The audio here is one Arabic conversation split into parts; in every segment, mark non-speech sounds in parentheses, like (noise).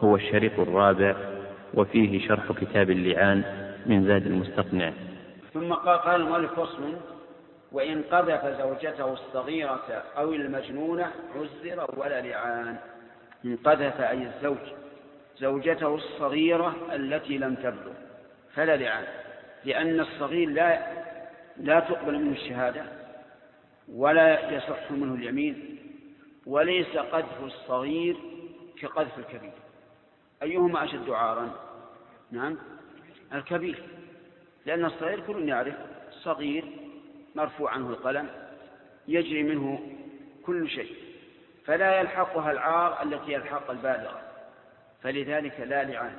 هو الشريط الرابع وفيه شرح كتاب اللعان من زاد المستقنع. ثم قال قال المؤلف فصل وإن قذف زوجته الصغيرة أو المجنونة عزر ولا لعان. إن قذف أي الزوج زوجته الصغيرة التي لم تبلغ فلا لعان لأن الصغير لا لا تقبل منه الشهادة ولا يصح منه اليمين وليس قذف الصغير كقذف الكبير. أيهما أشد عارا؟ نعم. الكبير. لأن الصغير كل يعرف صغير مرفوع عنه القلم يجري منه كل شيء فلا يلحقها العار التي يلحق البالغة فلذلك لا لعان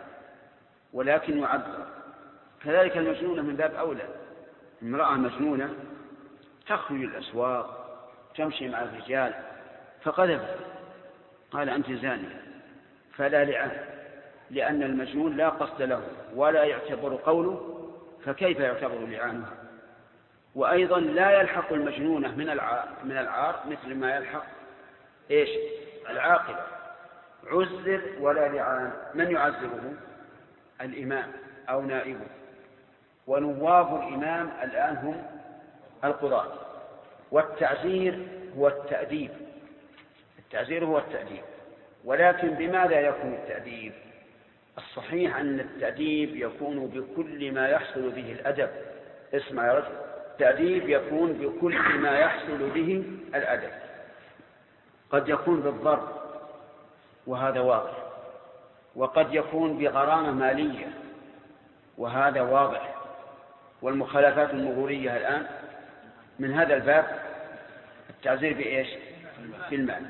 ولكن يعذر. كذلك المجنونة من باب أولى. امرأة مجنونة تخرج الأسواق تمشي مع الرجال فقذفت قال أنت زانية فلا لعان لأن المجنون لا قصد له ولا يعتبر قوله فكيف يعتبر لعانه؟ وأيضا لا يلحق المجنونة من العار, من العار مثل ما يلحق إيش؟ العاقبة عزر ولا لعان. من يعزره؟ الإمام أو نائبه. ونواب الإمام الآن هم القضاة. والتعزير هو التأديب. التعزير هو التأديب. ولكن بماذا يكون التأديب؟ الصحيح أن التأديب يكون بكل ما يحصل به الأدب. اسمع يا رجل. التأديب يكون بكل ما يحصل به الأدب. قد يكون بالضرب وهذا واضح. وقد يكون بغرامة مالية وهذا واضح. والمخالفات المرورية الآن من هذا الباب التعزير بإيش؟ بالمال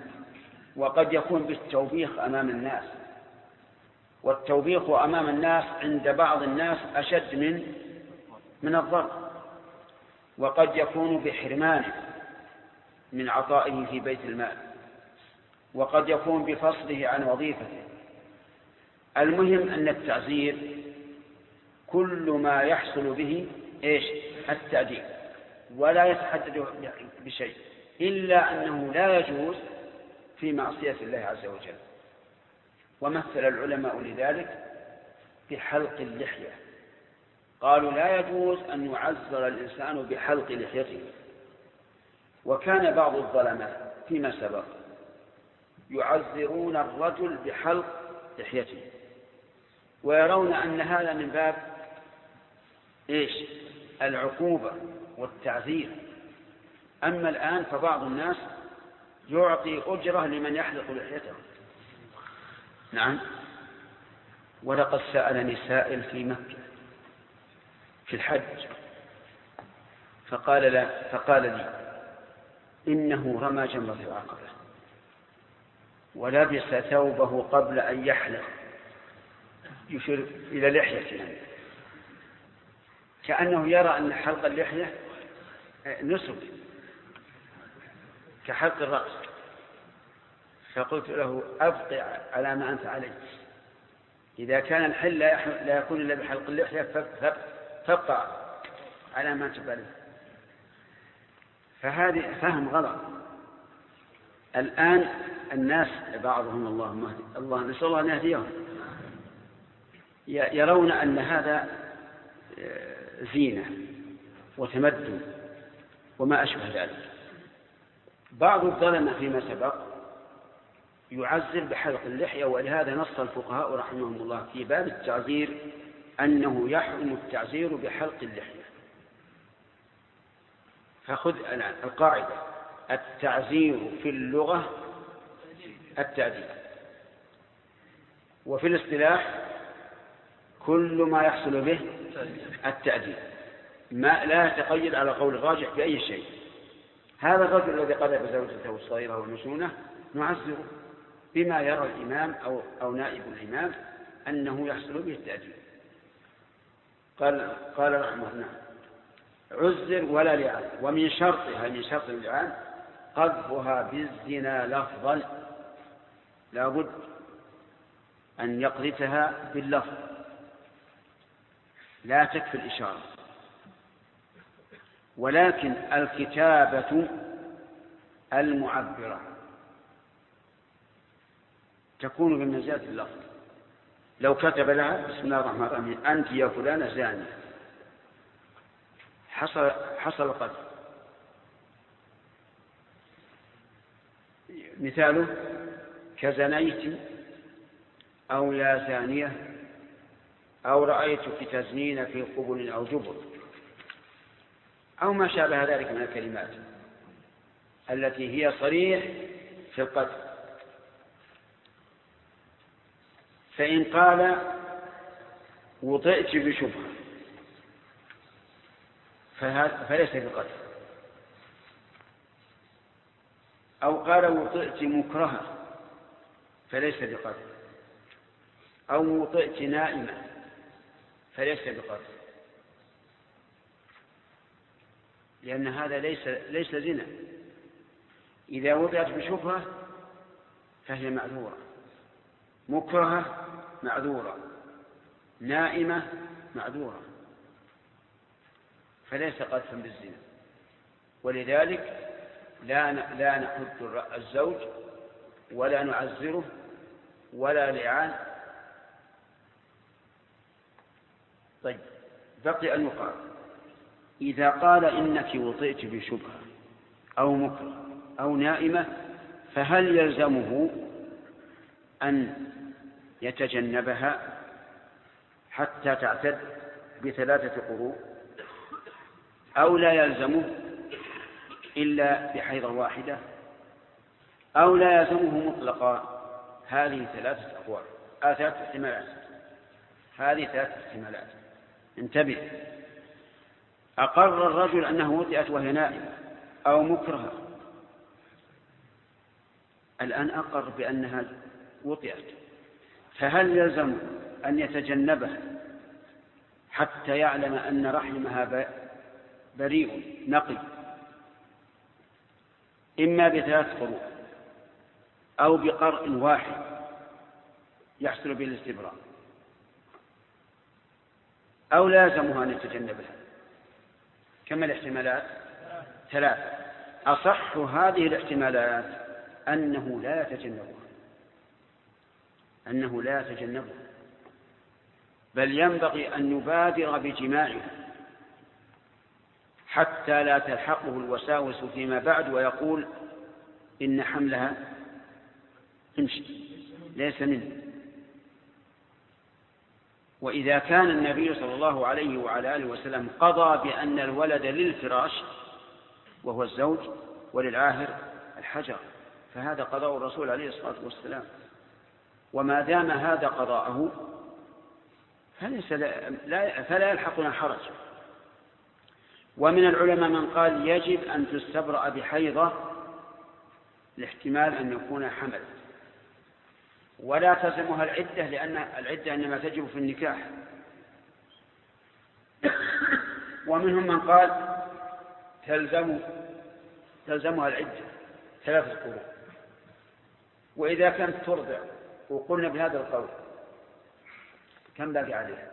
وقد يكون بالتوبيخ أمام الناس. والتوبيخ أمام الناس عند بعض الناس أشد من من الضرب. وقد يكون بحرمانه من عطائه في بيت المال وقد يكون بفصله عن وظيفته. المهم أن التعزير كل ما يحصل به إيش؟ التأديب ولا يتحدد بشيء إلا أنه لا يجوز في معصية الله عز وجل. ومثل العلماء لذلك بحلق اللحية. قالوا لا يجوز أن يعزر الإنسان بحلق لحيته. وكان بعض الظلماء فيما سبق يعزرون الرجل بحلق لحيته. ويرون أن هذا من باب إيش؟ العقوبة والتعذير. أما الآن فبعض الناس يعطي أجرة لمن يحلق لحيته. نعم. ولقد سألني سائل في مكة في الحج. فقال لا فقال لي إنه رمى جمرة العقبة ولبس ثوبه قبل أن يحلق. يشير إلى لحيته يعني. كأنه يرى أن حلق اللحية نسك كحلق الرأس. فقلت له أبقي على ما أنت عليه. إذا كان الحل لا يكون إلا بحلق اللحية فابقى على ما أنت عليه. فهذه فهم غلط. الآن الناس بعضهم الله الله نسأل الله أن يهديهم. يرون أن هذا زينة وتمدن وما أشبه ذلك. بعض الظلمة فيما سبق يعزر بحلق اللحية ولهذا نص الفقهاء رحمهم الله في باب التعزير أنه يحرم التعزير بحلق اللحية. فخذ الآن القاعدة. التعزير في اللغة التعديل وفي الاصطلاح كل ما يحصل به التأديب ما لا يتقيد على قول الراجح بأي شيء. هذا الرجل الذي قذف زوجته الصغيرة والمشونة نعزره. بما يرى الإمام أو, أو نائب الإمام أنه يحصل به التأديب. قال قال رحمه الله عزر ولا لعان ومن شرطها من شرط اللعان قذفها بالزنا لفظا. لا بد أن يقذفها باللفظ. لا تكفي الإشارة. ولكن الكتابة المعبرة. تكون بمنزلة اللفظ لو كتب لها بسم الله الرحمن الرحيم أنت يا فلانة زانية حصل حصل القتل مثاله كزنيت أو يا زانية أو رأيتك تزنين في قبل أو جبر أو ما شابه ذلك من الكلمات التي هي صريح في القتل فإن قال وطئت بشبهة فليس بقتل أو قال وطئت مكرهة فليس بقتل أو وطئت نائمة فليس بقتل لأن هذا ليس ليس زنا. إذا وضعت بشبهة فهي معذورة مكرهة معذورة. نائمة معذورة. فليس قذفا بالزنا. ولذلك لا لا نحد الزوج ولا نعزره ولا لعان. طيب بقي أن يقال إذا قال إنك وطئت بشبهة أو مكره أو نائمة فهل يلزمه أن يتجنبها حتى تعتد بثلاثة قروء أو لا يلزمه إلا بحيضة واحدة أو لا يلزمه مطلقا. هذه ثلاثة أقوال. آه ثلاثة احتمالات. هذه ثلاثة احتمالات. انتبه. أقر الرجل أنه وطئت وهي نائمة أو مكرهة. الآن أقر بأنها وطئت. فهل يلزم أن يتجنبها حتى يعلم أن رحمها بريء نقي؟ إما بثلاث قروء أو بقرء واحد يحصل به الاستبراء. أو لازمها أن يتجنبها. كم الاحتمالات؟ ثلاثة. أصح هذه الاحتمالات أنه لا يتجنبها. أنه لا يتجنبها بل ينبغي أن يبادر بجماعها حتى لا تلحقه الوساوس فيما بعد ويقول إن حملها امشي ليس منه. وإذا كان النبي صلى الله عليه وعلى آله وسلم قضى بأن الولد للفراش وهو الزوج وللعاهر الحجر فهذا قضاء الرسول عليه الصلاة والسلام. وما دام هذا قضاءه فليس لا فلا يلحقنا حرج. ومن العلماء من قال يجب أن تستبرأ بحيضة لاحتمال أن يكون حمل. ولا تلزمها العدة لأن العدة إنما تجب في النكاح. ومنهم من قال تلزم تلزمها العدة ثلاثة قروء. وإذا كانت ترضع وقلنا بهذا القول. كم باقي عليها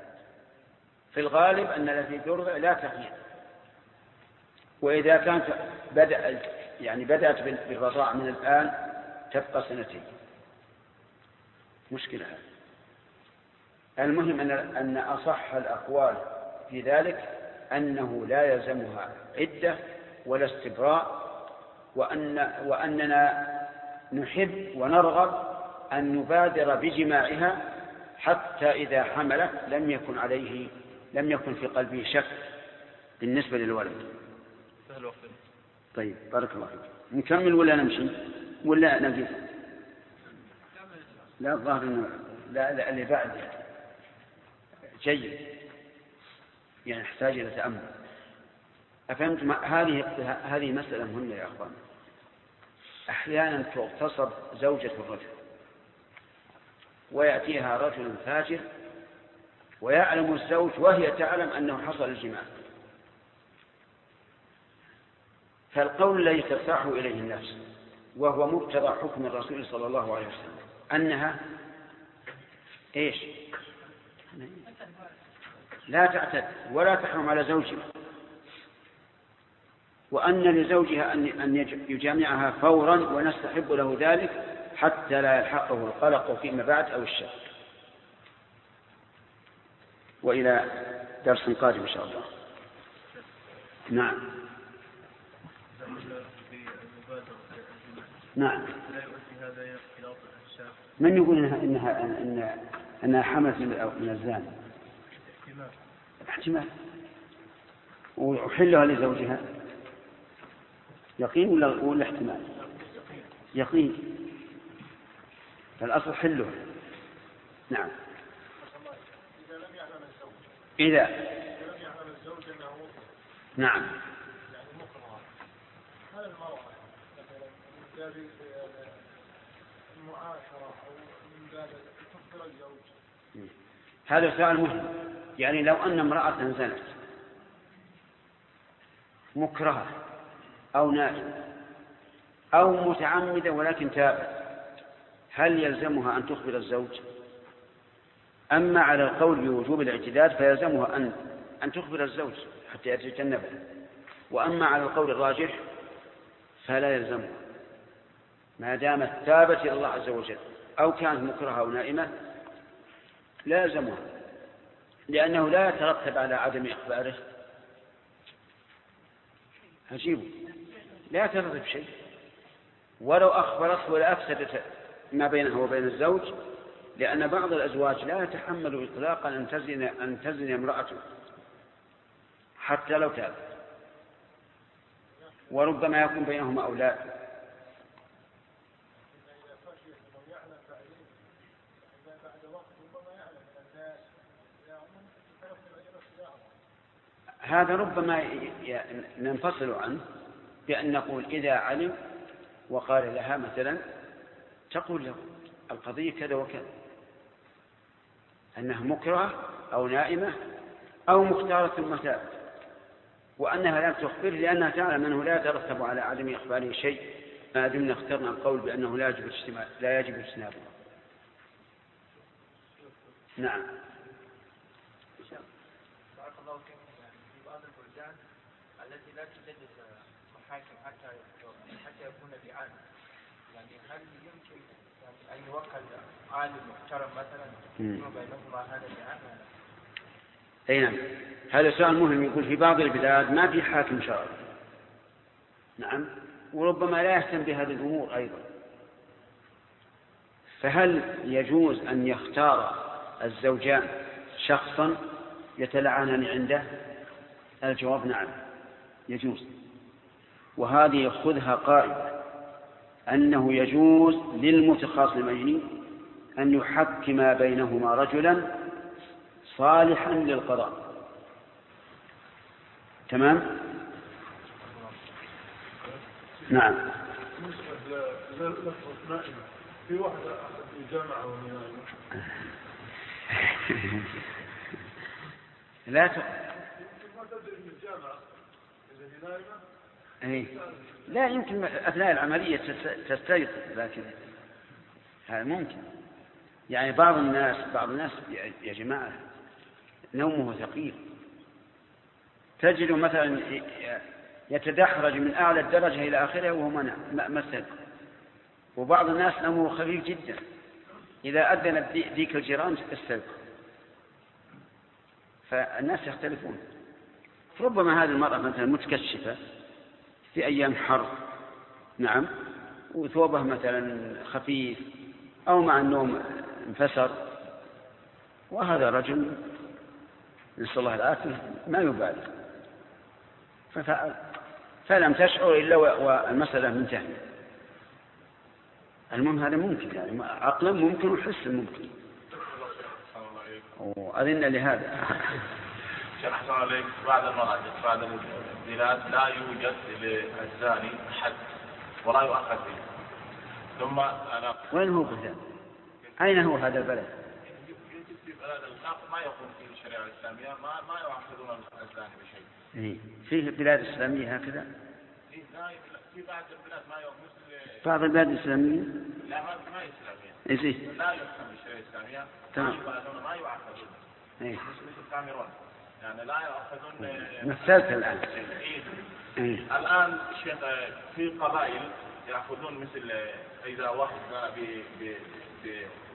في الغالب أن التي ترضع لا تحيي وإذا كانت بدأ يعني بدأت بالرضاعة من الآن تبقى سنتين. مشكلة المهم أن أن أصح الأقوال في ذلك أنه لا يلزمها عدة ولا استبراء وأن وأننا نحب ونرغب أن نبادر بجماعها حتى إذا حملت لم يكن عليه لم يكن في قلبه شك بالنسبة للولد. طيب بارك الله فيك. نكمل ولا نمشي؟ ولا نقف لا الظاهر إنه لا, لا اللي بعد. جيد. يعني يحتاج إلى تأمل. افهمتم هذه هذه مسألة مهمة يا أخوان. أحيانا تغتصب زوجة الرجل. ويأتيها رجل فاجر ويعلم الزوج وهي تعلم أنه حصل الجماع. فالقول الذي ترتاح إليه النفس وهو مقتضى حكم الرسول صلى الله عليه وسلم أنها إيش؟ لا تعتد ولا تحرم على زوجها. وأن لزوجها أن يجامعها فورا ونستحب له ذلك حتى لا يلحقه القلق فيما بعد أو الشك. وإلى درس قادم إن شاء الله. نعم. نعم. من يقول انها انها إنها, حملت من الزاني؟ احتمال وحلها لزوجها؟ يقين ولا ولا احتمال؟ يقين. فالأصل حله. نعم. إذا. نعم. هل المرأة مثلا من باب المعاشرة أو من باب الزوج هذا سؤال مهم. يعني لو أن امرأة زنت. مكرهة. أو نائمة. أو متعمدة ولكن تابت. هل يلزمها أن تخبر الزوج؟ أما على القول بوجوب الاعتداد فيلزمها أن أن تخبر الزوج حتى يتجنبه. وأما على القول الراجح فلا يلزمها. ما دامت تابت إلى الله عز وجل أو كانت مكرهة أو نائمة لا يلزمها. لأنه لا يترتب على عدم إخباره. عجيب. لا يترتب شيء. ولو أخبرته لأفسدت ما بينه وبين الزوج لأن بعض الأزواج لا يتحمل إطلاقا أن تزن أن تزن امرأته حتى لو تاب. وربما يكون بينهما أولاد. هذا ربما ننفصل عنه بأن نقول إذا علم وقال لها مثلا تقول له القضية كذا وكذا. أنها مكرهة أو نائمة أو مختارة المتاع وأنها لا تخبر لأنها تعلم أنه لا يترتب على عدم إخباره شيء. ما دمنا اخترنا القول بأنه لا يجب لا يجب اجتنابه نعم. بارك الله فيكم في بعض البلدان التي لا محاكم حتى حتى يكون لعان يعني هل يمكن يعني أن يوكل عالم محترم مثلا بينهما هذا أي نعم. هذا سؤال مهم. يقول في بعض البلاد ما في حاكم شرعي. نعم. وربما لا يهتم بهذه الأمور أيضا. فهل يجوز أن يختار الزوجان شخصا يتلعنان عنده؟ الجواب نعم. يجوز. وهذه خذها قائمة أنه يجوز للمتخاصمين أن يحكم بينهما رجلا صالحا للقضاء. تمام؟ نعم. في واحدة في جامعة لا ت... أي. لا يمكن أثناء العملية تستيقظ لكن هذا ممكن. يعني بعض الناس بعض الناس يا جماعة نومه ثقيل. تجد مثلا يتدحرج من أعلى الدرجة إلى آخره وهو مسد وبعض الناس نومه خفيف جدا. إذا أذنت ذيك الجيران استيقظ. فالناس يختلفون. ربما هذه المرأة مثلا متكشفة في أيام حر. نعم. وثوبه مثلا خفيف أو مع النوم انفسر. وهذا رجل نسأل الله العافية ما يبالغ ففعل فلم تشعر إلا والمسألة منتهية. المهم هذا ممكن يعني عقلا ممكن وحسا ممكن. وأذن لهذا. شيخ أحسن عليك بعد المرأة بعد البلاد لا يوجد للزاني حد ولا يؤخذ به ثم أنا وين هو بلاد؟ أين هو هذا البلد؟ في بلد ما يقوم فيه الشريعة الإسلامية ما ما يؤخذون الزاني بشيء. إيه فيه بلاد إسلامية هكذا؟ في بعض البلاد ما مثل بعض البلاد الإسلامية؟ لا ما ما إسلامية. إيه لا يحكم بالشريعة الإسلامية. تمام. ما يؤخذون. إيه. مثل الكاميرون. يعني لا يأخذون مثلت الآن. إيه. الآن شيخ في قبائل يأخذون مثل إذا واحد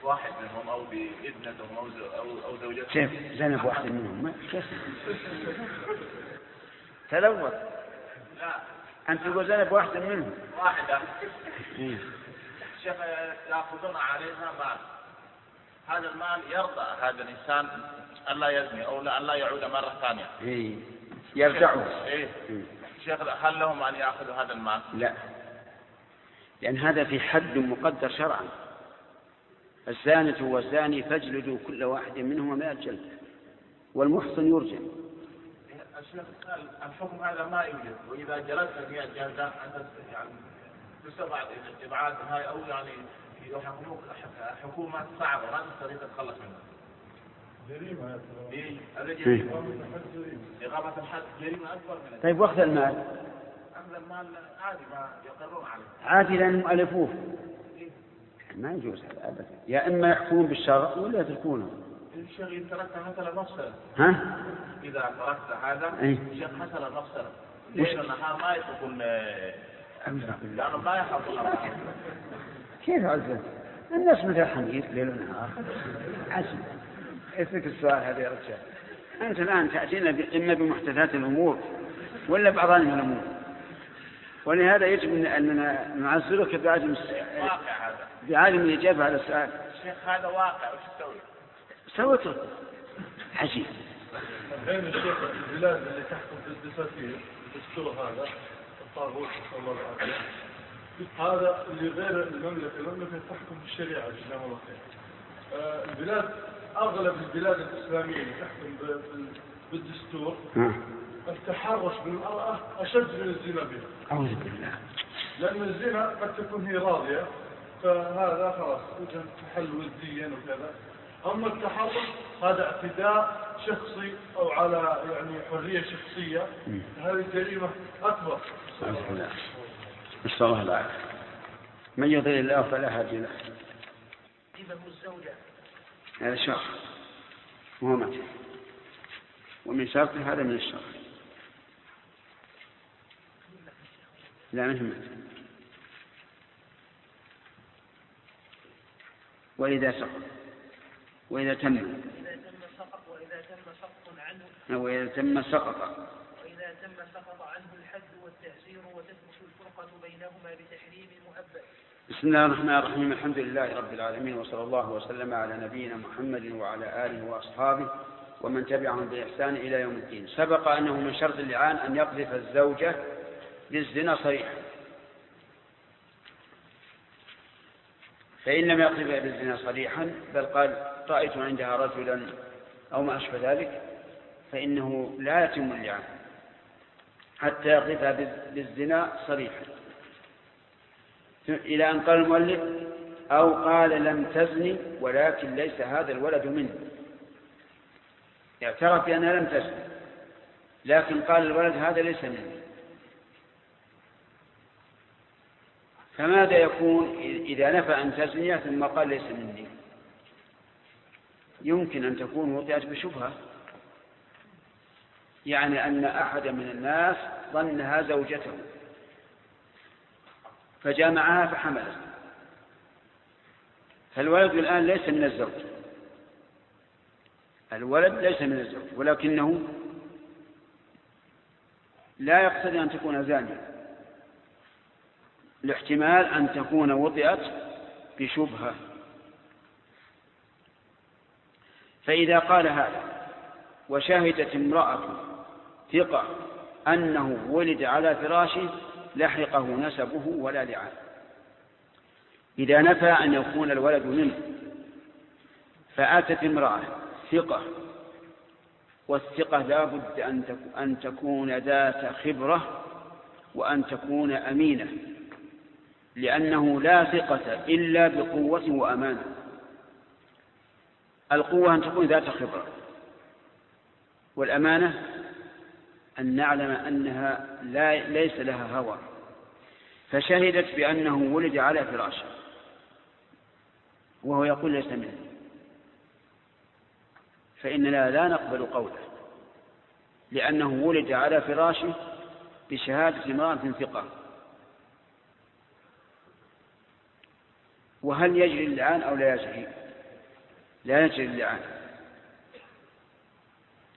بواحد منهم أو بابنتهم أو أو أو زوجتهم كيف زنى بواحد منهم. تلوث. لا. أنت تقول زنى بواحد منهم. واحدة. إيه. شيخ يأخذون عليها مال. هذا المال يرضى هذا الإنسان الا يزني أو لا الا يعود مرة ثانية. إيه. يرجعوا إيه إيه. شيخ هل لهم أن يأخذوا هذا المال؟ لا لأن هذا في حد مقدر شرعا الزانة والزاني فاجلدوا كل واحد منهما مئة جلدة والمحصن يرجم الشيخ قال الحكم هذا ما يوجد وإذا جلست 100 جلدة أنت يعني تستبعد هاي أو يعني حكومة صعبة ما تستطيع تتخلص منها. جريمة يا إيه، إيه. جريمة. الحد جريمة. إقامة الحد جريمة أكبر من طيب واخذ المال؟ اخذ المال عادي ما يقرون عليه. عادي لأنهم ألفوه ما يجوز هذا أبدا. يا إما يحكمون بالشرع ولا يتركونه. الشيخ إن تركت حصل مفسدة. ها؟ إذا تركت هذا إيه. الشيخ حصل مفسدة. وش- ليل النهار ما يتركون بالله. لأنه ما يحافظون (laughs) كيف عزة؟ الناس مثل الحمير ليل ونهار. عجب اترك السؤال هذا يا رجال. أنت الآن تأتينا إما بمحدثات الأمور ولا بعضان من الأمور. ولهذا يجب أن- أننا نعزلك بعدم. بعدم الإجابة على السؤال. الشيخ هذا واقع. وش تسوي؟ سوته عجيب. الحين الشيخ البلاد اللي تحكم بالدساتير الدستور؟ هذا الطاغوت نسأل الله العافية هذا اللي غير المملكة المملكة تحكم بالشريعة جزاهم الله خير. آه، البلاد أغلب البلاد الإسلامية اللي تحكم بالدستور. التحرش بالمرأة أشد من الزنا بها. أعوذ بالله. لأن الزنا قد تكون هي راضية فهذا خلاص وجه حل وديا وكذا. أما التحرش هذا اعتداء شخصي أو على يعني حرية شخصية. هذه جريمة أكبر. أعوذ بالله. نسأل الله العافية من يضل الله فلا هادي له. الزوجة. هذا شرط وهو متى ومن شرطه هذا من الشرط. لا من همته وإذا سقط. وإذا تم. إذا تم سقط وإذا تم سقط عنه. أو إذا تم سقط. وإذا تم سقط عنه الحد بسم الله الرحمن الرحيم. الحمد لله رب العالمين وصلى الله وسلم على نبينا محمد وعلى آله وأصحابه ومن تبعهم بإحسان إلى يوم الدين. سبق أنه من شرط اللعان أن يقذف الزوجة بالزنا صريحا. فإن لم يقذف بالزنا صريحا بل قال رأيت عندها رجلا أو ما أشبه ذلك فإنه لا يتم اللعان. حتى يقذفها بالزنا صريحا. إلى أن قال المؤلف أو قال لم تزني ولكن ليس هذا الولد مني. اعترف بأنها لم تزني لكن قال الولد هذا ليس مني. فماذا يكون إذا نفى أن تزني ثم قال ليس مني؟ يمكن أن تكون وطئت بشبهة. يعني أن أحد من الناس ظنها زوجته فجامعها فحملت فالولد الآن ليس من الزوج. الولد ليس من الزوج ولكنه لا يقتضي أن تكون زانية. الاحتمال أن تكون وطئت بشبهة. فإذا قال هذا وشهدت امرأة ثقة أنه ولد على فراشه لحقه نسبه ولا لعان إذا نفى أن يكون الولد منه فأتت امرأة ثقة والثقة لا بد أن تكون ذات خبرة وأن تكون أمينة لأنه لا ثقة إلا بقوة وأمانة. القوة أن تكون ذات خبرة والأمانة أن نعلم أنها لا ليس لها هوى فشهدت بأنه ولد على فراشه وهو يقول ليس منه فإننا لا نقبل قوله لأنه ولد على فراشه بشهادة امرأة ثقة. وهل يجري اللعان أو لا يجري؟ لا يجري اللعان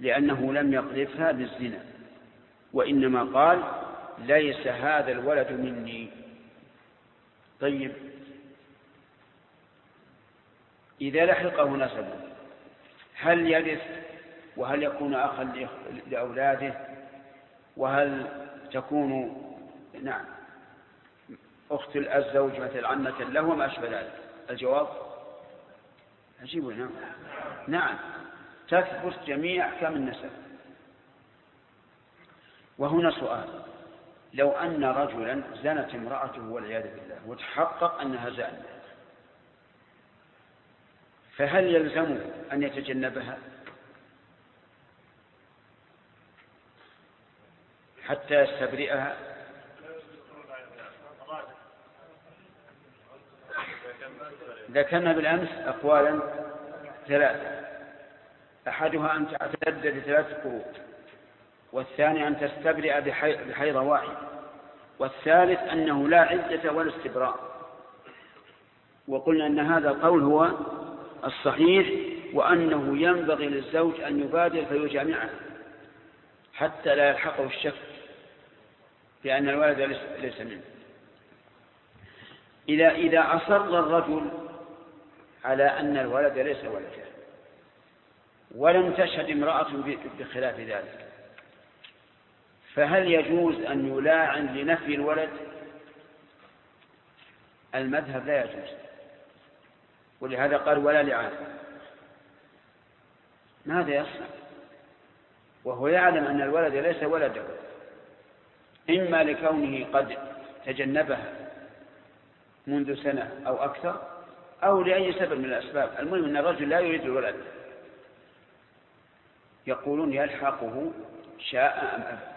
لأنه لم يقذفها بالزنا. وإنما قال ليس هذا الولد مني. طيب. إذا لحقه نسب هل يرث وهل يكون أخا لأولاده؟ وهل تكون نعم. أخت الزوج مثل عمة له وما أشبه ذلك. الجواب؟ عجيب نعم. نعم. تثبت جميع أحكام النسب. وهنا سؤال. لو أن رجلا زنت امرأته والعياذ بالله وتحقق أنها زانية فهل يلزمه أن يتجنبها؟ حتى يستبرئها؟ ذكرنا بالأمس أقوالا ثلاثة. أحدها أن تعتد لثلاث قروء والثاني أن تستبرئ بحيض واحد. والثالث أنه لا عدة ولا استبراء. وقلنا أن هذا القول هو الصحيح وأنه ينبغي للزوج أن يبادر فيجامعه حتى لا يلحقه الشك بأن الولد ليس منه. إذا إذا أصر الرجل على أن الولد ليس ولده ولم تشهد امرأة بخلاف ذلك. فهل يجوز أن يلاعن لنفي الولد؟ المذهب لا يجوز. ولهذا قال ولا لعان. ماذا يصنع؟ وهو يعلم أن الولد ليس ولده. إما لكونه قد تجنبها منذ سنة أو أكثر أو لأي سبب من الأسباب. المهم أن الرجل لا يريد الولد. يقولون يلحقه شاء أم أبى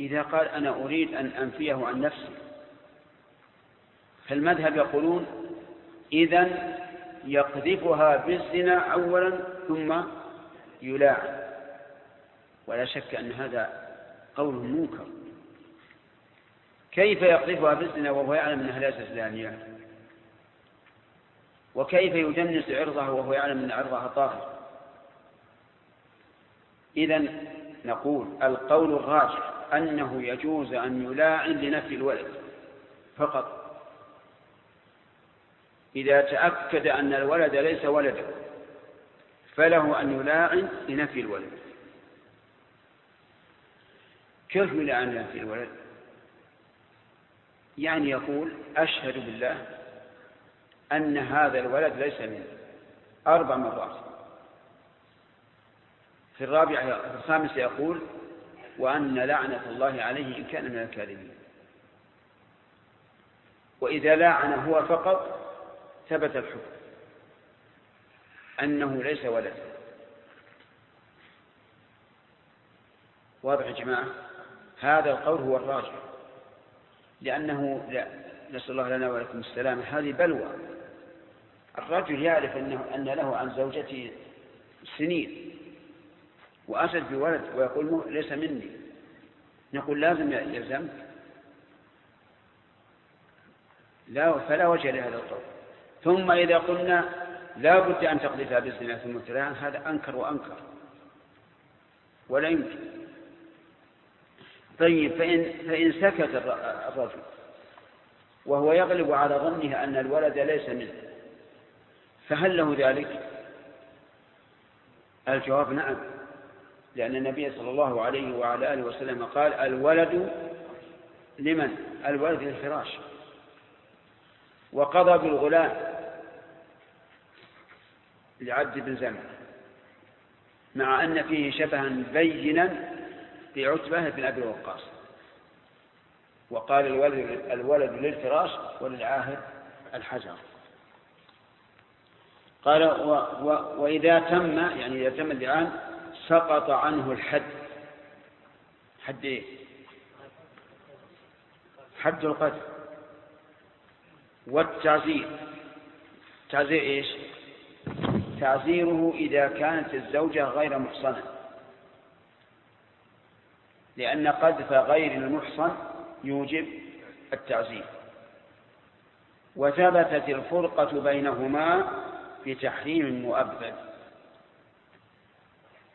إذا قال أنا أريد أن أنفيه عن نفسي. فالمذهب يقولون إذا يقذفها بالزنا أولا ثم يلاعن ولا شك أن هذا قول منكر. كيف يقذفها بالزنا وهو يعلم أنها ليست زانية؟ وكيف يدنس عرضها وهو يعلم أن عرضها طاهر؟ إذا نقول القول الراجح. أنه يجوز أن يلاعن لنفي الولد فقط. إذا تأكد أن الولد ليس ولده فله أن يلاعن لنفي الولد. كيف يلاعن لنفي الولد؟ يعني يقول أشهد بالله أن هذا الولد ليس منه أربع مرات. في الرابعة في الخامسة يقول وأن لعنة الله عليه إن كان من الكاذبين. وإذا لاعن هو فقط ثبت الحكم أنه ليس ولدا واضح يا جماعة؟ هذا القول هو الراجح. لأنه لا نسأل الله لنا ولكم السلام هذه بلوى. الرجل يعرف أنه أن له عن زوجته سنين. وأسد بولد ويقول ليس مني. نقول لازم يلزمك لا فلا وجه لهذا القول. ثم إذا قلنا لا بد أن تقذفها بالزنا ثم تلاعن هذا أنكر وأنكر. ولا يمكن. طيب فإن, فإن سكت الرجل وهو يغلب على ظنه أن الولد ليس منه فهل له ذلك؟ الجواب نعم. لأن النبي صلى الله عليه وعلى آله وسلم قال الولد لمن؟ الولد للفراش. وقضى بالغلام لعبد بن زمن مع أن فيه شبها بينا بعتبة بن أبي وقاص. وقال الولد, الولد للفراش وللعاهد الحجر. قال و و وإذا تم يعني إذا تم اللعان سقط عنه الحد. حد إيه؟ حد القتل. والتعزير. تعزير إيش؟ تعزيره إذا كانت الزوجة غير محصنة. لأن قذف غير المحصن يوجب التعزير. وثبتت الفرقة بينهما بتحريم مؤبد.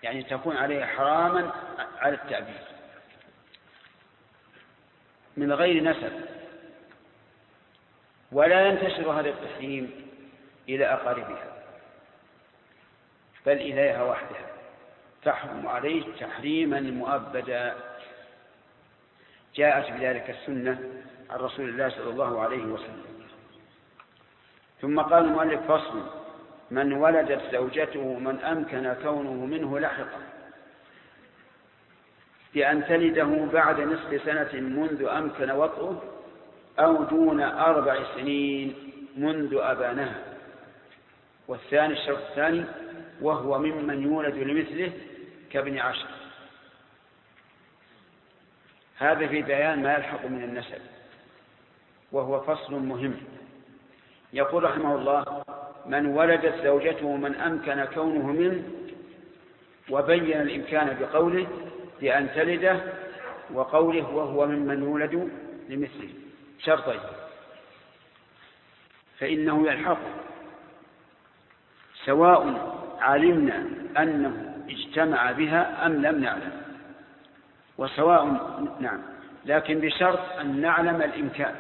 يعني تكون عليه حراما على التأبيد. من غير نسب. ولا ينتشر هذا التحريم إلى أقاربها. بل إليها وحدها. تحرم عليه تحريما مؤبدا. جاءت بذلك السنة عن رسول الله صلى الله عليه وسلم. ثم قال المؤلف فصل. من ولدت زوجته من أمكن كونه منه لحقا. بأن تلده بعد نصف سنة منذ أمكن وطئه أو دون أربع سنين منذ أبانها والثاني الشرط الثاني وهو ممن يولد لمثله كابن عشر هذا في بيان ما يلحق من النسب وهو فصل مهم. يقول رحمه الله من ولدت زوجته من أمكن كونه منه وبين الإمكان بقوله بأن تلده وقوله وهو ممن يولد لمثله. شرطين. فإنه يلحق. سواء علمنا أنه اجتمع بها أم لم نعلم. وسواء نعم. لكن بشرط أن نعلم الإمكان.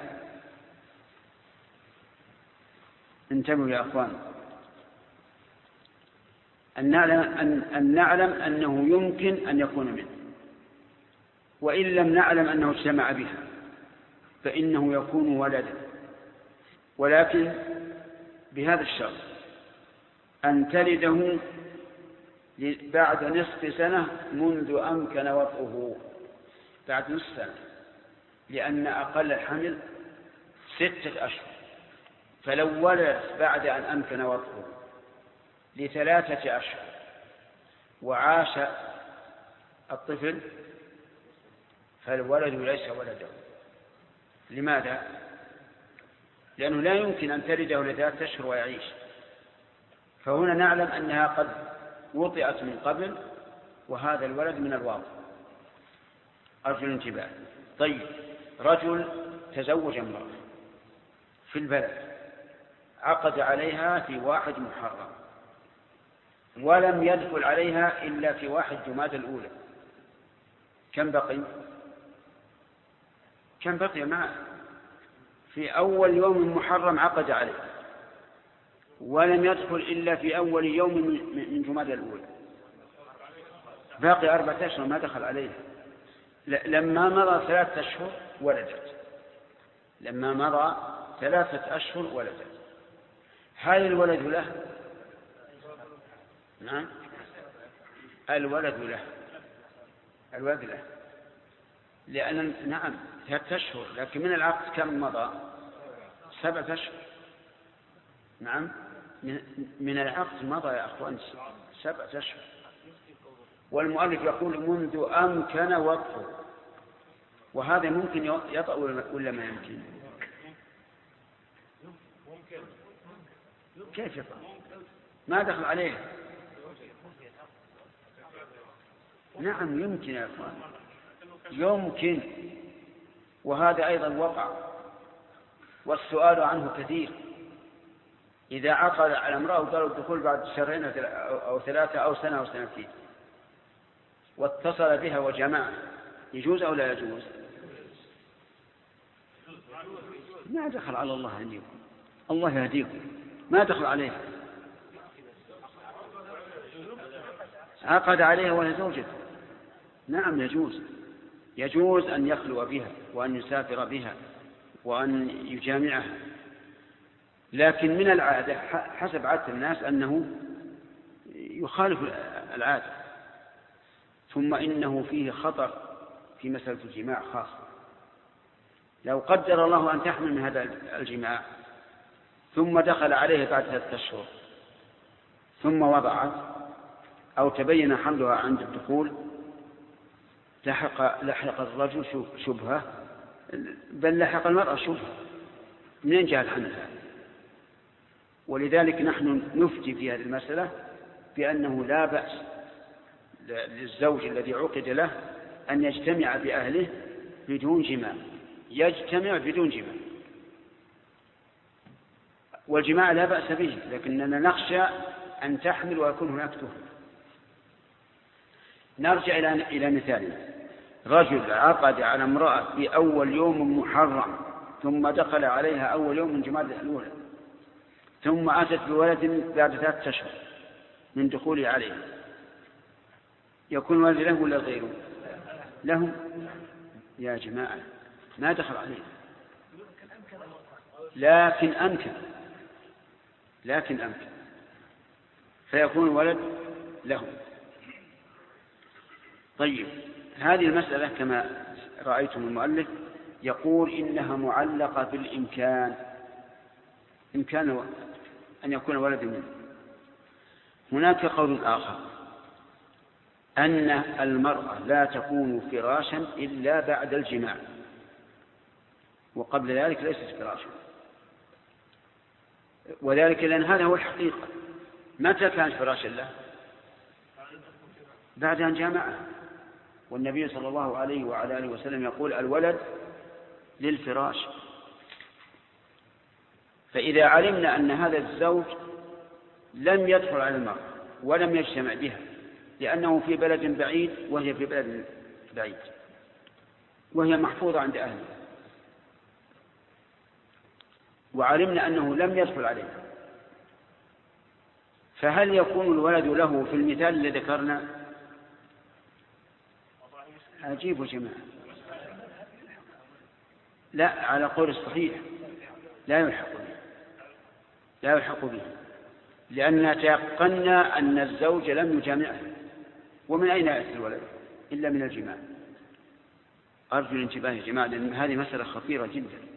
انتبهوا يا أخوان. أن نعلم, أن, أن نعلم أنه يمكن أن يكون منه. وإن لم نعلم أنه اجتمع بها فإنه يكون ولدا. ولكن بهذا الشرط أن تلده بعد نصف سنة منذ أمكن وطئه بعد نصف سنة لأن أقل الحمل ستة أشهر. فلو ولدت بعد أن أمكن وطئه لثلاثة أشهر وعاش الطفل فالولد ليس ولده. لماذا؟ لأنه لا يمكن أن تلده لثلاثة أشهر ويعيش. فهنا نعلم أنها قد وطئت من قبل وهذا الولد من الواضح أرجو الانتباه. طيب رجل تزوج امرأة في البلد. عقد عليها في واحد محرم ولم يدخل عليها إلا في واحد جماد الأولى. كم بقي؟ كم بقي معه في أول يوم محرم عقد عليه ولم يدخل إلا في أول يوم من جماد الأولى. باقي أربعة أشهر ما دخل عليه لما مضى ثلاثة أشهر ولدت. لما مضى ثلاثة أشهر ولدت. هل الولد له؟ نعم. الولد له. الولد له. لأن نعم ثلاثة أشهر لكن من العقد كم مضى؟ سبعة أشهر. نعم. من العقد مضى يا أخوان سبعة أشهر. والمؤلف يقول منذ أمكن وقفه. وهذا ممكن يطأ ولا ما يمكن؟ كيف يطأ ما دخل عليه. نعم يمكن يا أخوان. يمكن. وهذا أيضا وقع. والسؤال عنه كثير. إذا عقد على امرأة وقالوا الدخول بعد شهرين أو ثلاثة أو سنة أو سنتين. واتصل بها وجمع يجوز أو لا يجوز؟ ما دخل على الله عندكم الله يهديكم. ما دخل عليها عقد عليها وهي زوجته. نعم يجوز. يجوز أن يخلو بها وأن يسافر بها وأن يجامعها. لكن من العادة حسب عادة الناس أنه يخالف العادة. ثم إنه فيه خطر في مسألة الجماع خاصة. لو قدر الله أن تحمل من هذا الجماع ثم دخل عليه بعد ثلاثة أشهر. ثم وضعت أو تبين حملها عند الدخول. لحق لحق الرجل شبهة. بل لحق المرأة شبهة. منين جاء الحمل هذا؟ ولذلك نحن نفتي في هذه المسألة بأنه لا بأس للزوج الذي عقد له أن يجتمع بأهله بدون جماع. يجتمع بدون جماع. والجماع لا بأس به لكننا نخشى أن تحمل ويكون هناك تهمة. نرجع إلى إلى مثالنا. رجل عقد على امرأة في أول يوم محرم ثم دخل عليها أول يوم من جماد الأولى ثم أتت بولد بعد ثلاثة أشهر من دخوله عليها. يكون ولد له ولا غيره؟ له. يا جماعة ما دخل عليه لكن أمكن. لكن أمكن. فيكون ولد له طيب هذه المسألة كما رأيتم المؤلف يقول إنها معلقة بالإمكان. إمكان أن يكون ولد منه. هناك قول آخر. أن المرأة لا تكون فراشا إلا بعد الجماع. وقبل ذلك ليست فراشا. وذلك لأن هذا هو الحقيقة. متى كانت فراشا له بعد أن جامعه. والنبي صلى الله عليه وعلى آله وسلم يقول الولد للفراش. فإذا علمنا أن هذا الزوج لم يدخل على المرأة ولم يجتمع بها لأنه في بلد بعيد وهي في بلد بعيد وهي محفوظة عند أهلها. وعلمنا أنه لم يدخل عليها فهل يكون الولد له في المثال الذي ذكرنا؟ عجيب يا جماعة. لا على قول الصحيح. لا يلحق به. لا يلحق به. لأننا تيقنا أن الزوج لم يجامعه. ومن أين يأتي الولد؟ إلا من الجماع. أرجو الانتباه يا جماعة لأن هذه مسألة خطيرة جدا.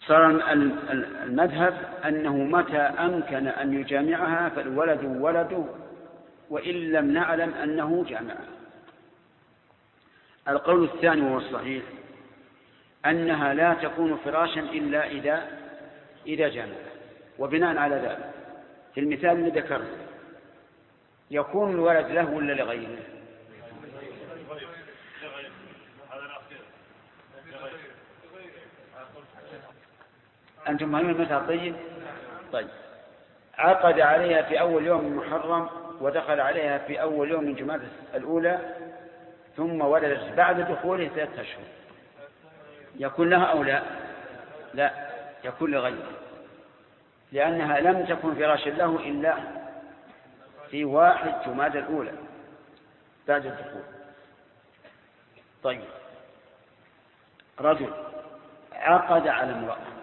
صار المذهب أنه متى أمكن أن يجامعها فالولد ولده وإن لم نعلم أنه جامعها القول الثاني وهو الصحيح أنها لا تكون فراشا إلا إذا إذا جامع وبناء على ذلك في المثال الذي ذكرته يكون الولد له ولا لغيره؟ أنتم فاهمين المثال طيب. طيب. عقد عليها في أول يوم محرم ودخل عليها في أول يوم من جماد الأولى ثم ولدت بعد دخوله ثلاثة أشهر. يكون لها أو لا؟ لا يكون لغيره. لأنها لم تكن فراشا له إلا في واحد جماد الأولى بعد الدخول. طيب. رجل عقد على امرأة.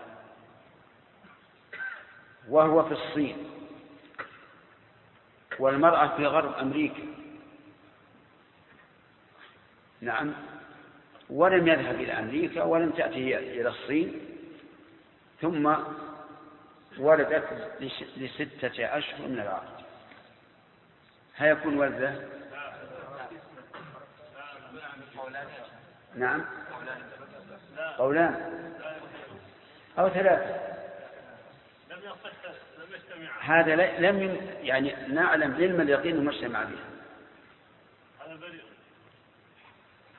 وهو في الصين. والمرأة في غرب أمريكا. نعم. ولم يذهب إلى أمريكا ولم تأتي إلى الصين. ثم ولدت لستة أشهر من العقد هيكون ولدة؟ نعم. قولان. أو ثلاثة. هذا لم يعني نعلم علم اليقين ما اجتمع به.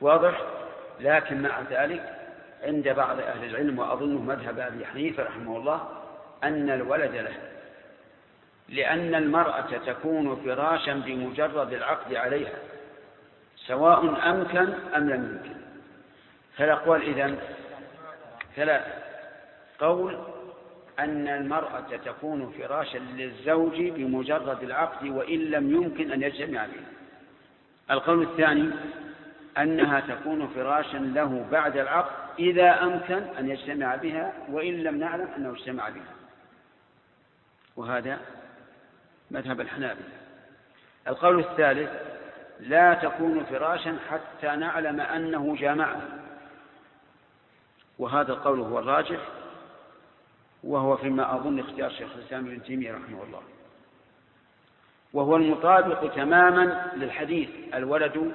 واضح؟ لكن مع ذلك عند بعض أهل العلم وأظنه مذهب أبي حنيفة رحمه الله أن الولد له. لأن المرأة تكون فراشا بمجرد العقد عليها سواء أمكن أم لم يمكن. فالأقوال إذن ثلاثة. قول أن المرأة تكون فراشا للزوج بمجرد العقد وإن لم يمكن أن يجتمع به. القول الثاني أنها تكون فراشا له بعد العقد إذا أمكن أن يجتمع بها وإن لم نعلم أنه اجتمع بها. وهذا مذهب الحنابلة. القول الثالث لا تكون فراشا حتى نعلم أنه جامعه. وهذا القول هو الراجح. وهو فيما أظن اختيار شيخ الإسلام ابن تيمية رحمه الله. وهو المطابق تماما للحديث الولد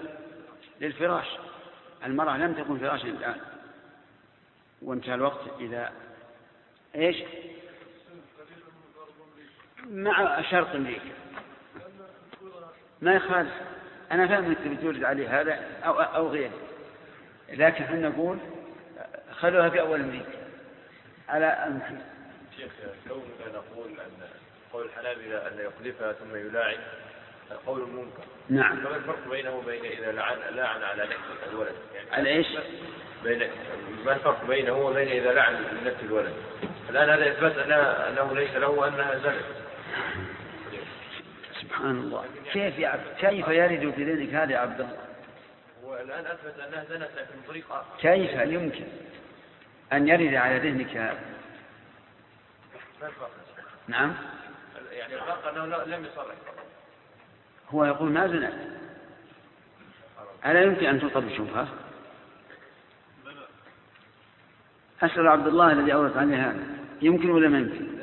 للفراش. المرأة لم تكن فراشا الآن. وانتهى الوقت إذا إيش؟ مع شرط أمريكا ما يخالف. أنا فاهم أنك بتورد عليه هذا أو, أو غيره. لكن إحنا نقول خلوها في أول المريد على المحيط شيخ كونك نقول أن قول الحنابلة أن يقذفها ثم يلاعن قول منكر نعم. فما الفرق بينه وبين إذا لعن لاعن على نفس الولد؟ يعني على إيش؟ بين ما الفرق بينه وبين إذا لعن لنفس الولد؟ الآن هذا إثبات أنها أنه ليس له وأنها زنت. سبحان الله. كيف يا عبد كيف يرد في ذلك هذا يا عبد الله؟ والآن أثبت أنها زنت لكن بطريقة كيف يمكن أن يرد على ذهنك؟ نعم. يعني الفرق أنه لم يصرح. هو يقول ما زنت. ألا يمكن أن تلقى بشبهة أسأل عبد الله الذي أورث عليه هذا. يمكن ولا ما يمكن؟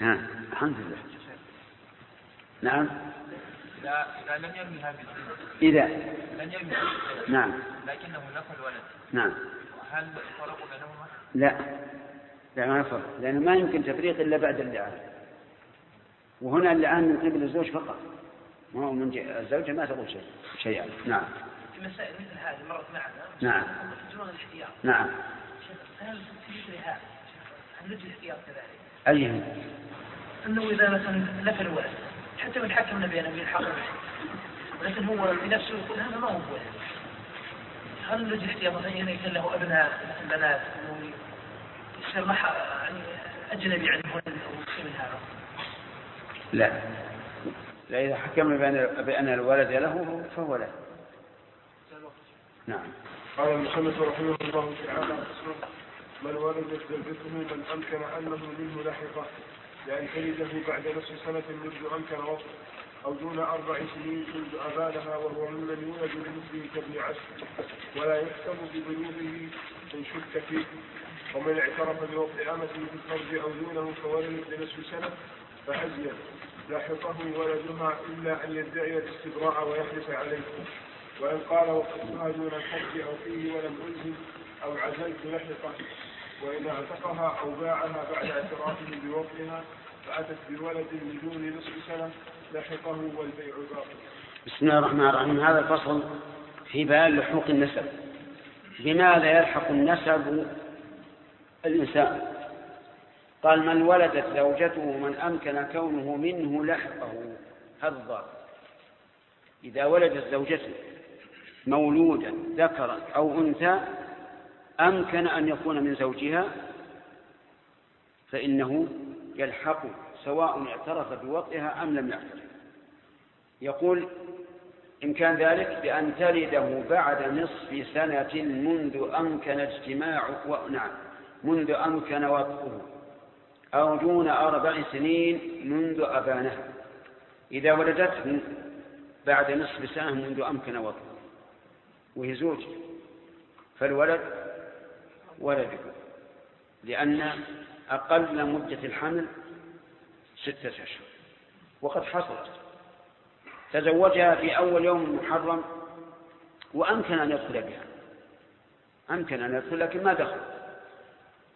ها الحمد لله. نعم. إذا إذا لم يرميها بالزنا إذا. لم بالزنا نعم. لكنه نفى الولد نعم. هل الفرق بينهما؟ لا. لا ما يفرق لأنه ما يمكن تفريق إلا بعد اللعان. وهنا اللعان من قبل الزوج فقط. ما هو من الزوجة ما تقول شيء. شيئا. نعم. في مسائل مثل هذه مرت معنا. نعم. نعم. هل في مثل هذا؟ هل نجي الاحتياط كذلك؟ أيهم أنه إذا مثلا نفى الولد حتى من حكمنا بين من حق ولكن هو بنفسه يقول هذا ما هو ولد. هل نجي الاحتياط مثلا أن يكون له أبناء مثل بنات؟ يعني شيء من هذا؟ لا. لا إذا حكمنا بأن, بأن الولد له فهو له. نعم. قال المصنف رحمه الله تعالى من ولدت زوجته من أمكن أنه منه لحقه لأن تلده بعد نصف سنة منذ أمكن وقت أو دون أربع سنين منذ ابانها وهو ممن يولد لمثله كابن عشر ولا يحكم ببلوغه إن شك فيه. ومن اعترف بوضع أمته في أو دونه فولدت لنصف سنة فازيد لاحقه ولدها إلا أن يدعي الاستبراء ويحلف عليه. وإن قال وقفتها دون الحج أو فيه ولم ألزم أو عزلت لحقه وإن اعتقها أو باعها بعد اعترافه بوقتها فأتت بولد من دون نصف سنة لحقه والبيع باطل. بسم الله الرحمن الرحيم. هذا الفصل في بيان لحوق النسب. بماذا يلحق النسب الإنسان. قال من ولدت زوجته من أمكن كونه منه لحقه. هذا إذا ولدت زوجته مولودا ذكرا أو أنثى أمكن أن يكون من زوجها فإنه يلحق سواء اعترف بوطئها أم لم يعترف. يقول إن كان ذلك بأن تلده بعد نصف سنة منذ أمكن اجتماع. نعم. منذ أمكن وطئه أو دون أربع سنين منذ أبانها إذا ولدته بعد نصف سنة منذ أمكن وطئه وهي زوجة فالولد ولده لأن أقل مدة الحمل ستة أشهر. وقد حصلت. تزوجها في أول يوم محرم وأمكن أن يدخل بها. أمكن أن يدخل لكن ما دخل.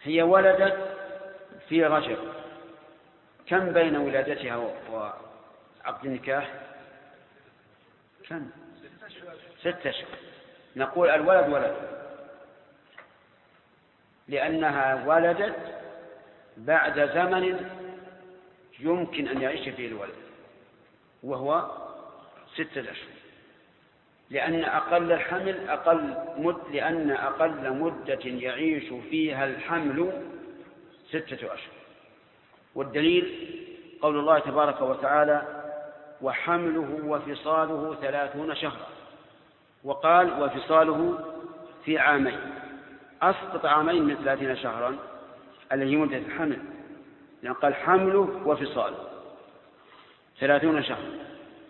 هي ولدت في رجب. كم بين ولادتها وعقد النكاح؟ كم؟ ستة أشهر نقول الولد ولد. لأنها ولدت بعد زمن يمكن أن يعيش فيه الولد وهو ستة أشهر. لأن أقل الحمل أقل مد لأن أقل مدة يعيش فيها الحمل ستة أشهر. والدليل قول الله تبارك وتعالى وحمله وفصاله ثلاثون شهرا. وقال وفصاله في عامين. أسقط عامين من ثلاثين شهرا الذي مدة الحمل. لأن قال حمله وفصاله ثلاثون شهرا.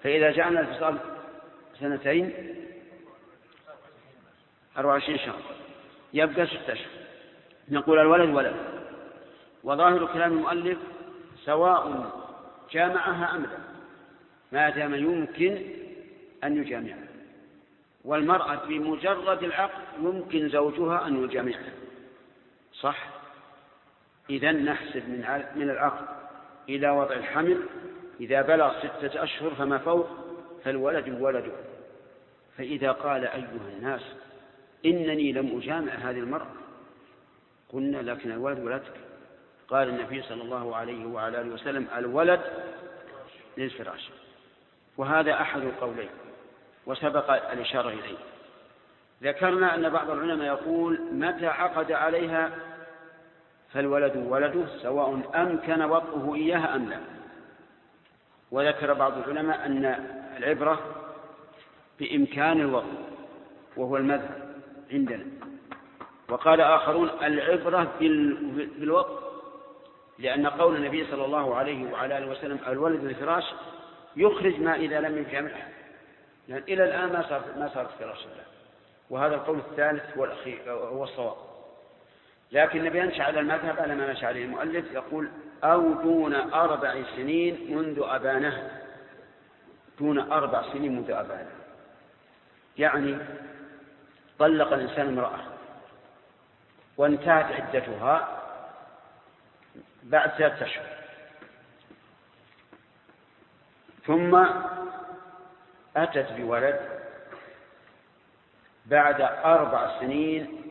فإذا جعلنا الفصال سنتين أربعة وعشرين شهر. يبقى ستة أشهر. نقول الولد ولد. وظاهر كلام المؤلف سواء جامعها أم لا. ما دام يمكن أن يجامعها. والمرأة بمجرد العقد يمكن زوجها أن يجامعها. صح؟ إذا نحسب من من العقد إلى وضع الحمل. إذا بلغ ستة أشهر فما فوق؟ فالولد ولده فإذا قال أيها الناس إنني لم أجامع هذه المرأة. قلنا لكن الولد ولدك. قال النبي صلى الله عليه وعلى آله وسلم الولد للفراش. وهذا أحد القولين وسبق الإشارة إليه. ذكرنا أن بعض العلماء يقول متى عقد عليها؟ فالولد ولده سواء أمكن وطئه إياها أم لا. وذكر بعض العلماء أن العبرة بإمكان الوطء وهو المذهب عندنا. وقال آخرون العبرة بالوطء لأن قول النبي صلى الله عليه وعلى آله وسلم الولد الفراش يخرج ما إذا لم يجامعه. لأن إلى الآن ما صار ما صارت فراش الله وهذا القول الثالث هو الأخير هو الصواب. لكن ينشأ على المذهب على ما نشأ عليه المؤلف يقول أو دون أربع سنين منذ أبانه. دون أربع سنين منذ أبانه يعني طلق الإنسان امرأة. وانتهت عدتها بعد ثلاثة أشهر. ثم أتت بولد بعد أربع سنين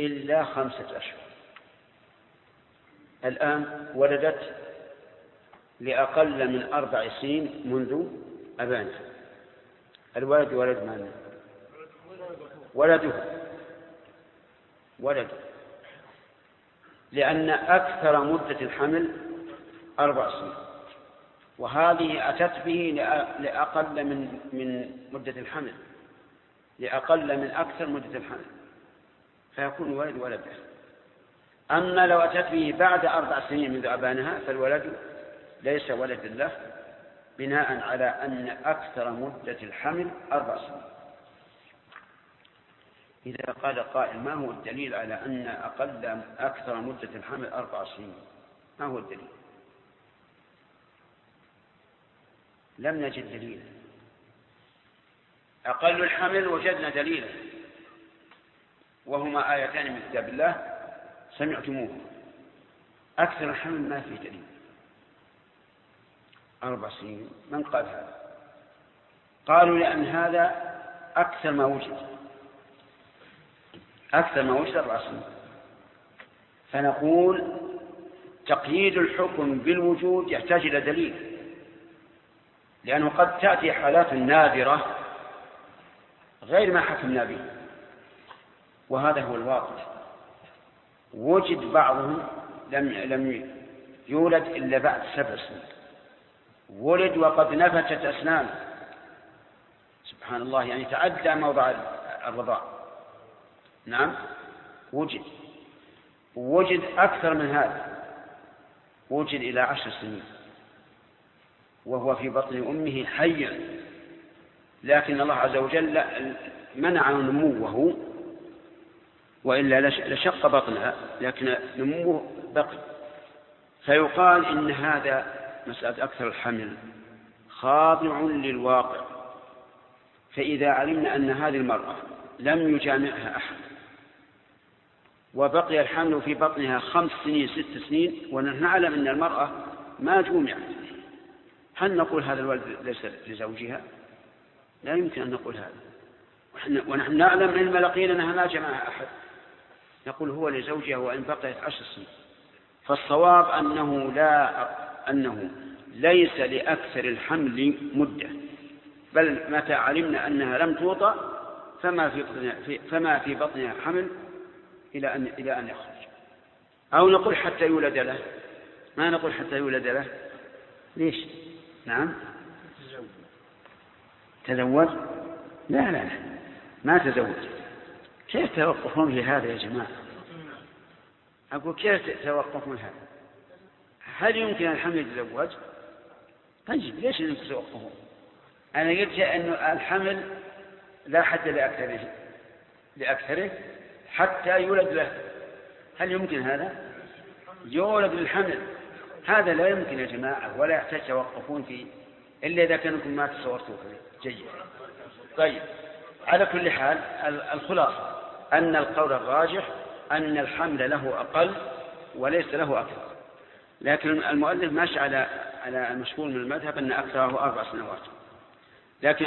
إلا خمسة أشهر. الآن ولدت لأقل من أربع سنين منذ أبانها الولد ولد من؟ ولده. ولده. لأن أكثر مدة الحمل أربع سنين. وهذه أتت به لأقل من من مدة الحمل. لأقل من أكثر مدة الحمل. فيكون الولد ولده. أما لو أتت به بعد أربع سنين منذ أبانها فالولد ليس ولد له بناء على أن أكثر مدة الحمل أربع سنين. إذا قال قائل ما هو الدليل على أن أقل أكثر مدة الحمل أربع سنين؟ ما هو الدليل؟ لم نجد دليلا أقل الحمل وجدنا دليلا وهما آيتان من كتاب الله سمعتموه. أكثر الحمل ما في دليل. أربع سنين من قال هذا؟ قالوا لأن هذا أكثر ما وجد. أكثر ما وجد أربع سنين. فنقول تقييد الحكم بالوجود يحتاج إلى دليل. لأنه قد تأتي حالات نادرة غير ما حكمنا به. وهذا هو الواقع. وجد بعضهم لم لم يولد إلا بعد سبع سنين. ولد وقد نفتت أسنانه. سبحان الله يعني تعدى موضع الرضاع. نعم؟ وجد. وجد أكثر من هذا. وجد إلى عشر سنين. وهو في بطن أمه حيا. لكن الله عز وجل منع نموه وإلا لشق بطنها لكن نموه بقي. فيقال إن هذا مسألة أكثر الحمل. خاضع للواقع. فإذا علمنا أن هذه المرأة لم يجامعها أحد وبقي الحمل في بطنها خمس سنين ست سنين ونحن نعلم أن المرأة ما جومعت هل نقول هذا الولد ليس لزوجها؟ لا يمكن أن نقول هذا. ونحن نعلم علم اليقين أنها ما جمعها أحد. نقول هو لزوجها وإن بقيت عشر سنين. فالصواب أنه لا أنه ليس لأكثر الحمل مدة بل متى علمنا أنها لم توطأ فما في بطنها فما في بطنها حمل إلى أن إلى أن يخرج. أو نقول حتى يولد له. ما نقول حتى يولد له؟ ليش؟ نعم. تزوج. لا لا لا. ما تزوج. كيف توقفون في هذا يا جماعة؟ أقول كيف توقفون هذا؟ هل يمكن الحمل يتزوج؟ طيب ليش انكم توقفون أنا قلت أن الحمل لا حد لأكثره لأكثره حتى يولد له. هل يمكن هذا؟ يولد للحمل. هذا لا يمكن يا جماعة ولا يحتاج توقفون فيه إلا إذا كانكم ما تصورتوه جيد. طيب على كل حال الخلاصة أن القول الراجح أن الحمل له أقل وليس له أكثر. لكن المؤلف ماشي على على المشهور من المذهب أن أكثره أربع سنوات. لكن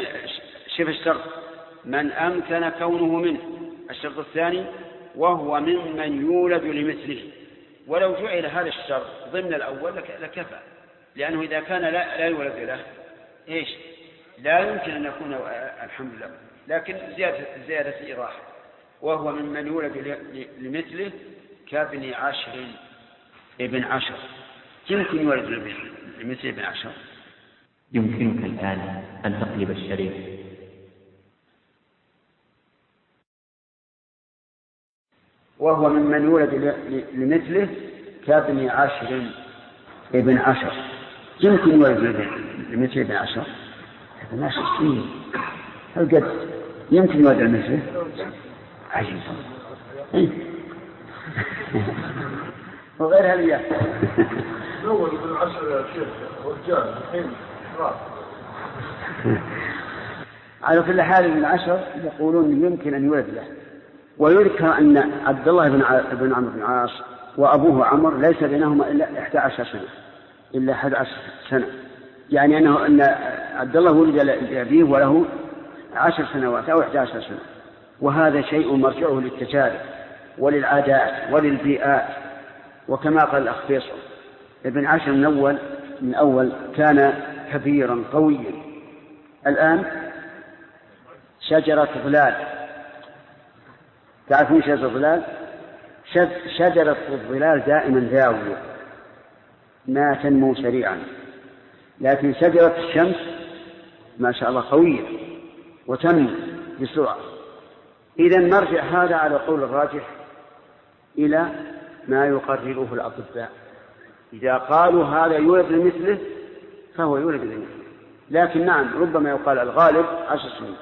شوف الشرط. من أمكن كونه منه. الشرط الثاني وهو ممن يولد لمثله. ولو جعل هذا الشرط ضمن الأول لكفى. لأنه إذا كان لا, لا يولد له إيش؟ لا يمكن أن يكون الحمد لله. لكن زيادة, زيادة إيضاح وهو ممن يولد لمثله كابن عشر ابن عشر. يمكن يولد لمثل ابن عشر. يمكنك الآن أن تقلب الشريط وهو ممن يولد لمثله كابن عشر ابن عشر. يمكن يولد لمثل ابن عشر. ما شيء هل قد يمكن يولد لمثله؟ عجيب. إيه. وغير هذه الأول ابن عشر يا شيخ رجال الحين على كل حال ابن عشر يقولون يمكن أن يولد له. ويذكر أن عبد الله بن بن عمرو بن العاص وأبوه عمر ليس بينهما إلا 11 سنة إلا 11 سنة. يعني انه أن عبد الله ولد لأبيه وله عشر سنوات أو 11 سنة. وهذا شيء مرجعه للتجارب وللعادات وللبيئات. وكما قال الأخ فيصل ابن عشر من أول من أول كان كبيرا قويا. الآن شجرة ظلال. تعرفون شجرة الظلال؟ شجرة الظلال دائما ذاوية ما تنمو سريعا. لكن شجرة الشمس ما شاء الله قوية وتنمو بسرعة. إذا نرجع هذا على قول الراجح إلى ما يقرره الأطباء. إذا قالوا هذا يولد لمثله فهو يولد لمثله. لكن نعم ربما يقال الغالب عشر سنين.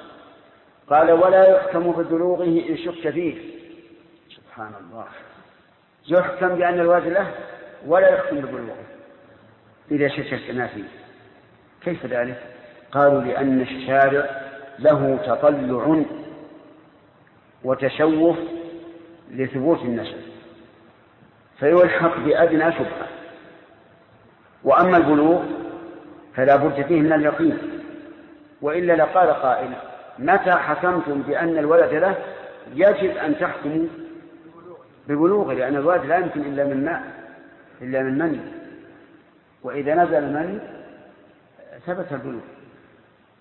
قال ولا يحكم ببلوغه إن شك فيه. سبحان الله. يحكم بأن الوالد له ولا يحكم ببلوغه. إذا شككنا فيه. كيف ذلك؟ قالوا لأن الشارع له تطلع وتشوف لثبوت النسب فيلحق بأدنى شبهة. وأما البلوغ فلا بد فيه من اليقين. وإلا لقال قائل متى حكمتم بأن الولد له يجب أن تحكموا ببلوغه؟ لأن الولد لا يمكن إلا من ماء إلا من مني. وإذا نزل المني ثبت البلوغ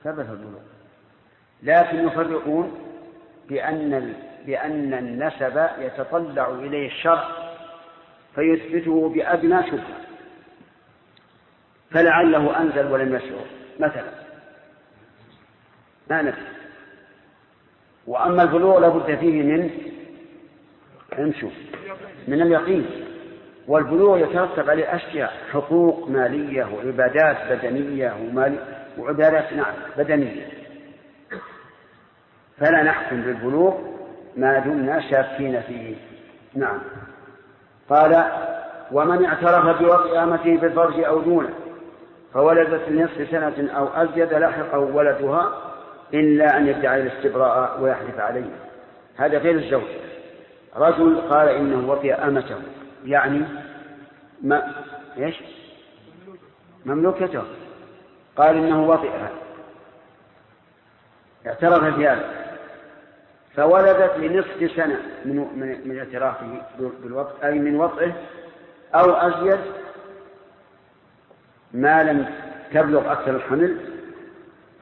ثبت البلوغ. لكن يفرقون بأن بأن النسب يتطلع إليه الشرع. فيثبته بأدنى شبهة فلعله أنزل ولم يشعر. مثلا ما نفسه وأما البلوغ لابد فيه من امشوا. من اليقين. والبلوغ يترتب عليه أشياء. حقوق مالية وعبادات بدنية ومال وعبادات نعم بدنية. فلا نحكم بالبلوغ ما دمنا شاكين فيه. نعم. قال ومن اعترف بوطئ امته بالفرج أو دونه فولدت لنصف سنة أو أزيد لحقه ولدها إلا أن يدعي الاستبراء ويحلف عليه. هذا غير الزوج. رجل قال إنه وطئ أمته يعني ما إيش؟ مملوكته. قال إنه وطئها. اعترف بهذا. فولدت لنصف سنة من من, اعترافه بالوطء أي من وطئه أو أزيد ما لم تبلغ أكثر الحمل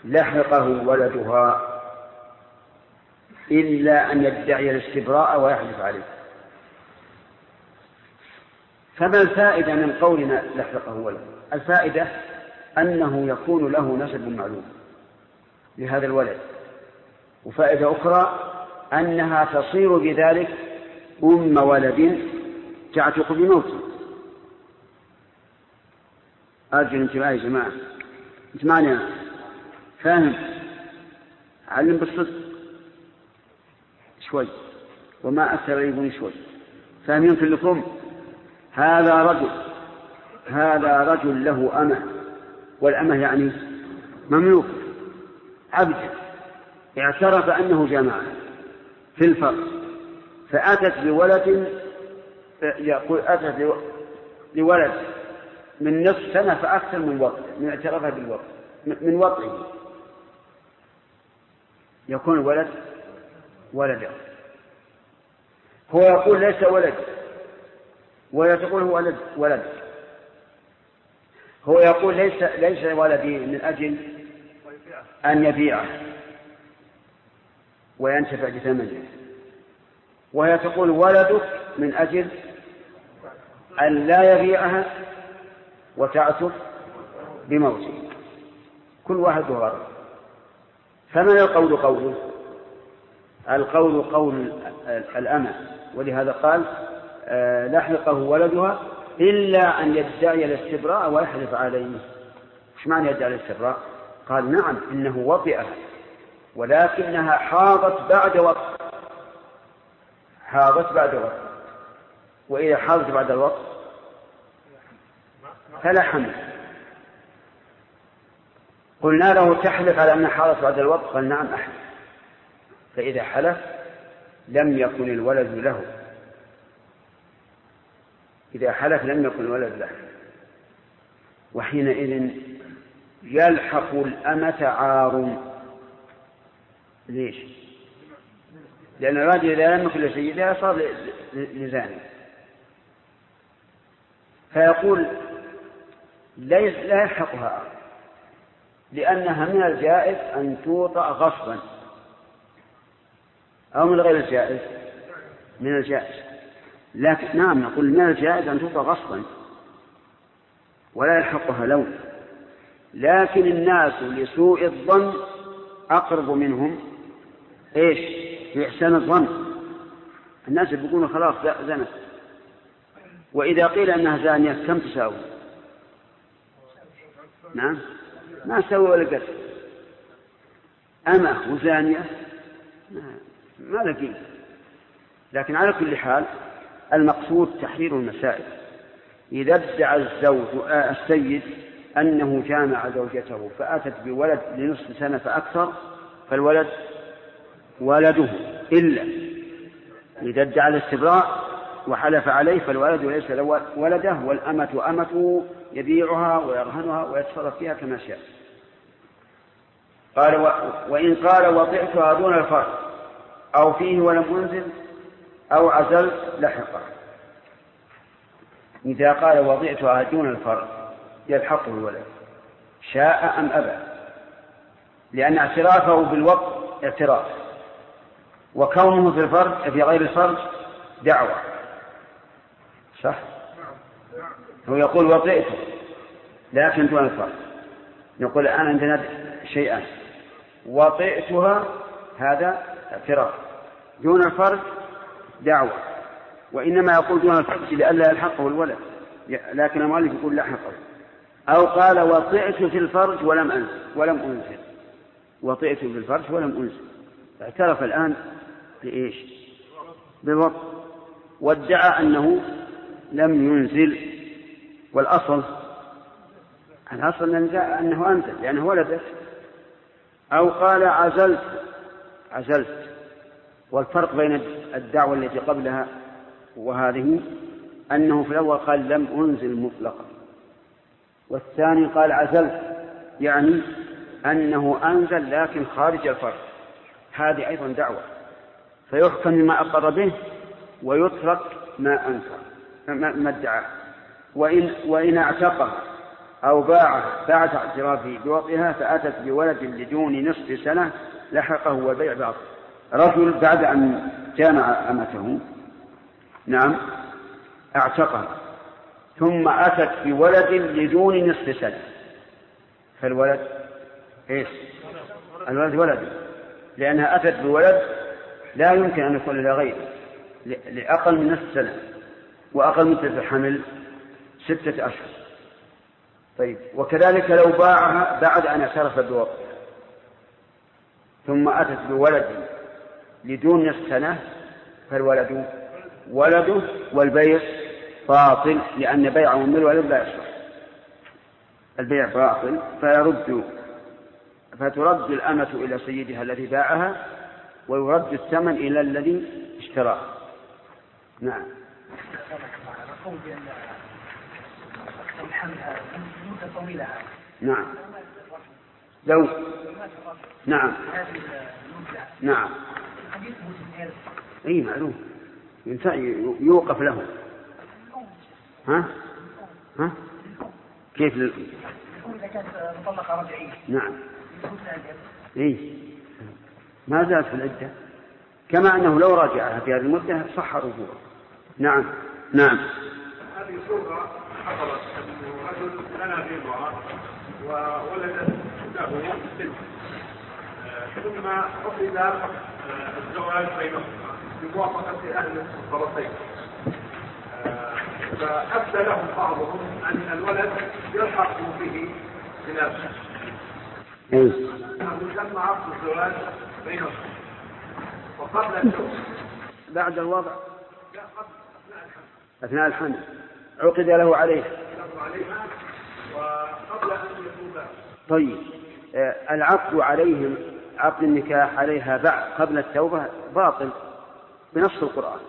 لحقه ولدها إلا أن يدعي الاستبراء ويحلف عليه. فما الفائدة من قولنا لحقه ولده؟ الفائدة أنه يكون له نسب معلوم لهذا الولد. وفائدة أخرى أنها تصير بذلك أم ولد تعتق بموته أرجو الانتباه يا جماعة. أنت معني فاهم. علم بالصدق. شوي. وما أكثر يبني شوي. فاهمين كلكم هذا رجل. هذا رجل له أمة. والأمة يعني مملوك. عبد. اعترف أنه جماعة. في الفرق فأتت بولد يقول أتت لولد من نصف سنة فأكثر من وقت من اعترافها بالوقت من وضعه. يكون الولد ولدا هو يقول ليس ولد. ولا تقول هو ولد ولد. هو يقول ليس ليس ولدي من أجل أن يبيعه. وينتفع بثمنه وهي تقول ولدك من أجل أن لا يبيعها وتعتق بموته. كل واحد غرض فمن القول قوله؟ القول قول الأمة. ولهذا قال آه، لحقه ولدها إلا أن يدعي الاستبراء ويحلف عليه. إيش معنى يدعي الاستبراء؟ قال نعم إنه وطئها. ولكنها حاضت بعد وقت. حاضت بعد وقت. وإذا حاضت بعد الوقت فلا حمل قلنا له تحلف على أنها حاضت بعد الوقت؟ قال نعم أحلف. فإذا حلف لم يكن الولد له. إذا حلف لم يكن الولد له. وحينئذ يلحق الأمة عار. ليش؟ لأن الراجل إذا لم يكن لسيدها صار لزاني. فيقول لا يلحقها لأنها من الجائز أن توطأ غصبا. أو من غير الجائز. من الجائز. لكن نعم نقول من الجائز أن توطأ غصبا. ولا يلحقها لون لكن الناس لسوء الظن أقرب منهم. إيش؟ في إحسان الظن. الناس يقولون خلاص زنت وإذا قيل أنها زانية كم تساوي؟ نعم. ما سوى ولا قتل أمة وزانية ما لقيت لكن على كل حال المقصود تحرير المسائل. إذا ادعى الزوج آه السيد أنه جامع زوجته فأتت بولد لنصف سنة فأكثر فالولد ولده إلا إذا ادعى الاستبراء وحلف عليه فالولد ليس له ولده والأمة أمته يبيعها ويرهنها ويتصرف فيها كما شاء. قال. وإن قال وطئتها دون الفرق أو فيه ولم أنزل أو عزلت لحقه إذا قال وضعتها دون الفرق يلحقه الولد شاء أم أبى؟ لأن اعترافه بالوقت اعتراف. وكونه في الفرج في غير الفرج دعوة. صح؟ هو يقول وطئته لكن دون الفرج نقول الآن عندنا شيئان وطئتها هذا اعتراف. دون الفرج دعوة. وإنما يقول دون الفرج لئلا يلحقه الولد. لكن المؤلف يقول لحقه أو قال وطئت في الفرج ولم أنزل. ولم أنزل. وطئت في الفرج ولم أنزل. اعترف الآن بإيش؟ بالوقت وادعى أنه لم ينزل. والأصل الأصل أنه أنزل لأنه ولدت أو قال عزلت. عزلت. والفرق بين الدعوة التي قبلها وهذه أنه في الأول قال لم أنزل مطلقا. والثاني قال عزلت يعني أنه أنزل لكن خارج الفرق. هذه أيضا دعوة. فيحكم بما أقر به ويترك ما أنكر ما ادعى. وإن وإن اعتقه أو باعه بعد اعترافه بوطئها فأتت بولد لدون نصف سنة لحقه والبيع باطل رجل بعد أن جامع أمته نعم اعتقها ثم أتت بولد لدون نصف سنة. فالولد إيش؟ الولد ولد لأنها أتت بولد لا يمكن أن يكون لها غير. لأقل من نصف سنة وأقل مدة الحمل ستة أشهر. طيب وكذلك لو باعها بعد أن اعترف بوقتها ثم أتت بولد لدون نصف سنة فالولد ولده والبيع باطل لأن بيعه من الولد لا يصح البيع باطل فيرد فترد الأمة إلى سيدها الذي باعها ويرد الثمن إلى الذي اشتراه. نعم. نعم. لو. نعم. نعم. إي معلوم. يوقف له. ها؟ ها؟ كيف ل... إذا كانت مطلقة رجعية. نعم. إي. ما زالت في العدة. كما أنه لو راجعها في هذه المدة صح رجوعه. نعم. نعم. هذه صورة حصلت أنه رجل لنا في امرأة وولدت له بنت ثم حصل الزواج بينهما بموافقة أهل الطرفين. فأفتى لهم بعضهم أن الولد يلحق به بنفسه. تم عقد الزواج بينهم. وقبل الزواج. بعد الوضع. أثناء الحمل عقد له عليه وقبل يتوبا طيب آه، العقد عليهم عقد النكاح عليها بعد قبل التوبة باطل بنص القرآن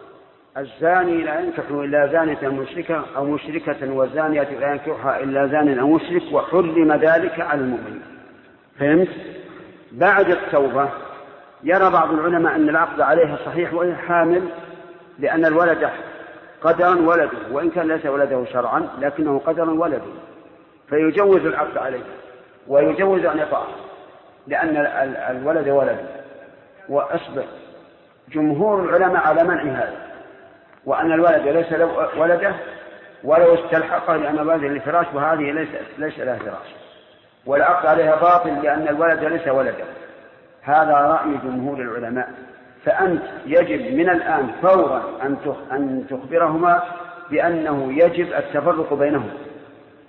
الزاني لا ينكح إلا زانية مشركة أو مشركة وزانية لا ينكحها إلا زان أو مشرك وحرم ذلك على المؤمنين فهمت؟ بعد التوبة يرى بعض العلماء أن العقد عليها صحيح وهي حامل لأن الولد قدرا ولده وإن كان ليس ولده شرعا لكنه قدرا ولده فيجوز العقد عليه ويجوز أن يطأه لأن الولد ولد وأصبح جمهور العلماء على منع هذا وأن الولد ليس ولده ولو استلحقه لأن الولد لفراش وهذه ليس ليس لها فراش والعقد عليها باطل لأن الولد ليس ولده هذا رأي جمهور العلماء. فأنت يجب من الآن فورا أن أن تخبرهما بأنه يجب التفرق بينهما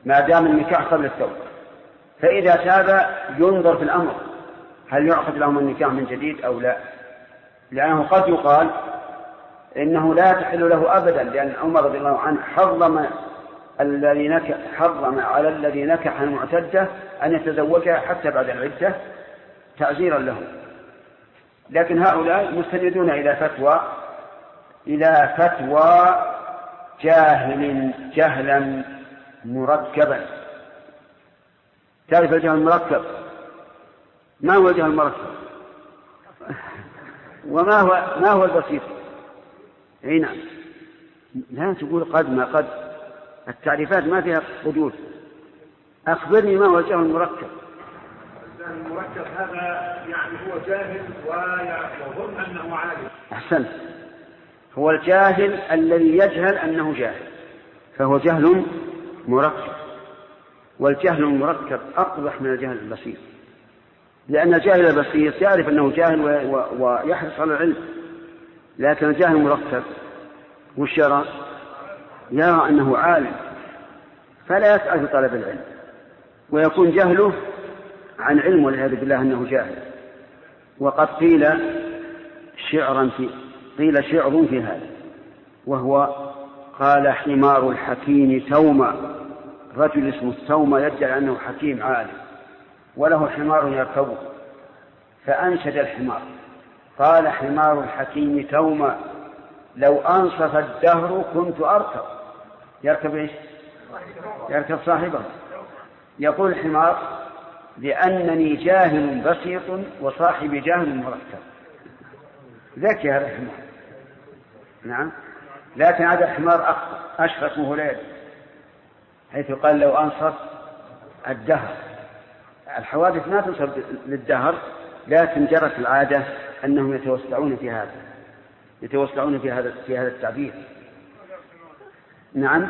ما دام النكاح قبل التوبة. فإذا تاب ينظر في الأمر. هل يعقد لهما النكاح من جديد أو لا؟ لأنه قد يقال إنه لا تحل له أبدا لأن عمر رضي الله عنه حرم الذي نكح حرم على الذي نكح المعتدة أن يتزوجها حتى بعد العدة تعزيرا له لكن هؤلاء مستندون إلى فتوى إلى فتوى جاهل جهلا مركبا. تعرف الجهل المركب؟ ما هو الجهل المركب؟ وما هو ما هو البسيط؟ أي نعم. لا تقول قد ما قد. التعريفات ما فيها حدود أخبرني ما هو الجهل المركب المركب هذا يعني هو جاهل ويظن أنه عالم. احسنت. هو الجاهل الذي يجهل أنه جاهل. فهو جهل مركب. والجهل المركب أقبح من الجهل البسيط. لأن الجاهل البسيط يعرف أنه جاهل ويحرص على العلم. لكن الجاهل المركب وش يرى؟ يرى أنه عالم فلا يسعى في طلب العلم ويكون جهله عن علم والعياذ بالله أنه جاهل. وقد قيل شعرا في قيل شعر في هذا وهو قال حمار الحكيم توما رجل اسمه التومة يدعي أنه حكيم عالم وله حمار يركبه فأنشد الحمار. قال حمار الحكيم توما لو أنصف الدهر كنت أركب. يركب إيش؟ يركب صاحبه. يقول الحمار لأنني جاهل بسيط وصاحبي جاهل مركب ذكي هذا الحمار نعم. لكن هذا الحمار أشخص مهلال حيث قال لو أنصف الدهر. الحوادث ما تنصب للدهر لكن جرت العادة أنهم يتوسعون في هذا يتوسعون في هذا في هذا التعبير. نعم.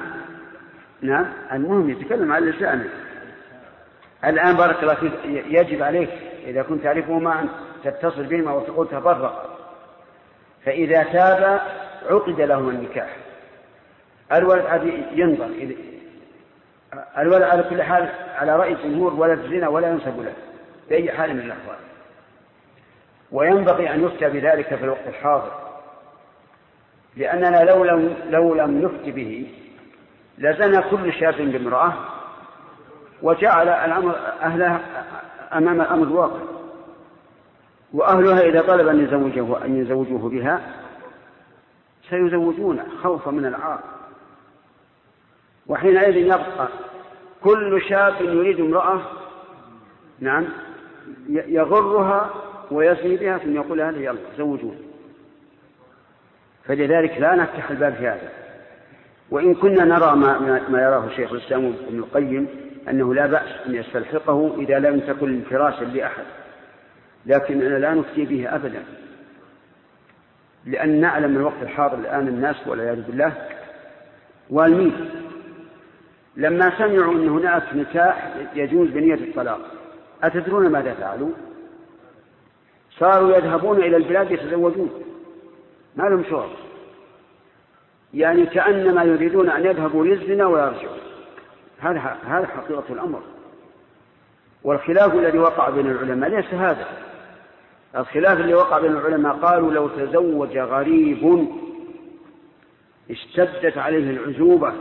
نعم. المهم يتكلم عن لسانه الآن بارك الله فيك. يجب عليك إذا كنت تعرفهما أن تتصل بهما وتقول تفرق فإذا تاب عقد لهما النكاح. الولد عاد ينظر الولد على كل حال على رأي الجمهور ولد زنا ولا ينسب له. بأي حال من الأحوال. وينبغي أن يفتى بذلك في الوقت الحاضر. لأننا لو لم لو لم نفت به لزنى كل شاب بامرأة وجعل الأمر أهلها أمام الأمر الواقع. وأهلها إذا طلب أن يزوجه أن يزوجوه بها سيزوجونه خوفا من العار. وحينئذ يبقى كل شاب يريد امرأة نعم يغرها ويزني بها ثم يقول هذه يلا زوجوني فلذلك لا نفتح الباب في هذا. وإن كنا نرى ما, ما يراه شيخ الإسلام ابن القيم أنه لا بأس أن يستلحقه إذا لم تكن فراشا لأحد. لكننا لا نفتي به أبدا. لأن نعلم من الوقت الحاضر الآن الناس والعياذ بالله والمين. لما سمعوا أن هناك نكاح يجوز بنية الطلاق أتدرون ماذا فعلوا؟ صاروا يذهبون إلى البلاد يتزوجون. ما لهم شغل. يعني كأنما يريدون أن يذهبوا للزنا ويرجعوا. هذا هذا حقيقة الأمر. والخلاف الذي وقع بين العلماء ليس هذا. الخلاف الذي وقع بين العلماء قالوا لو تزوج غريب اشتدت عليه العزوبة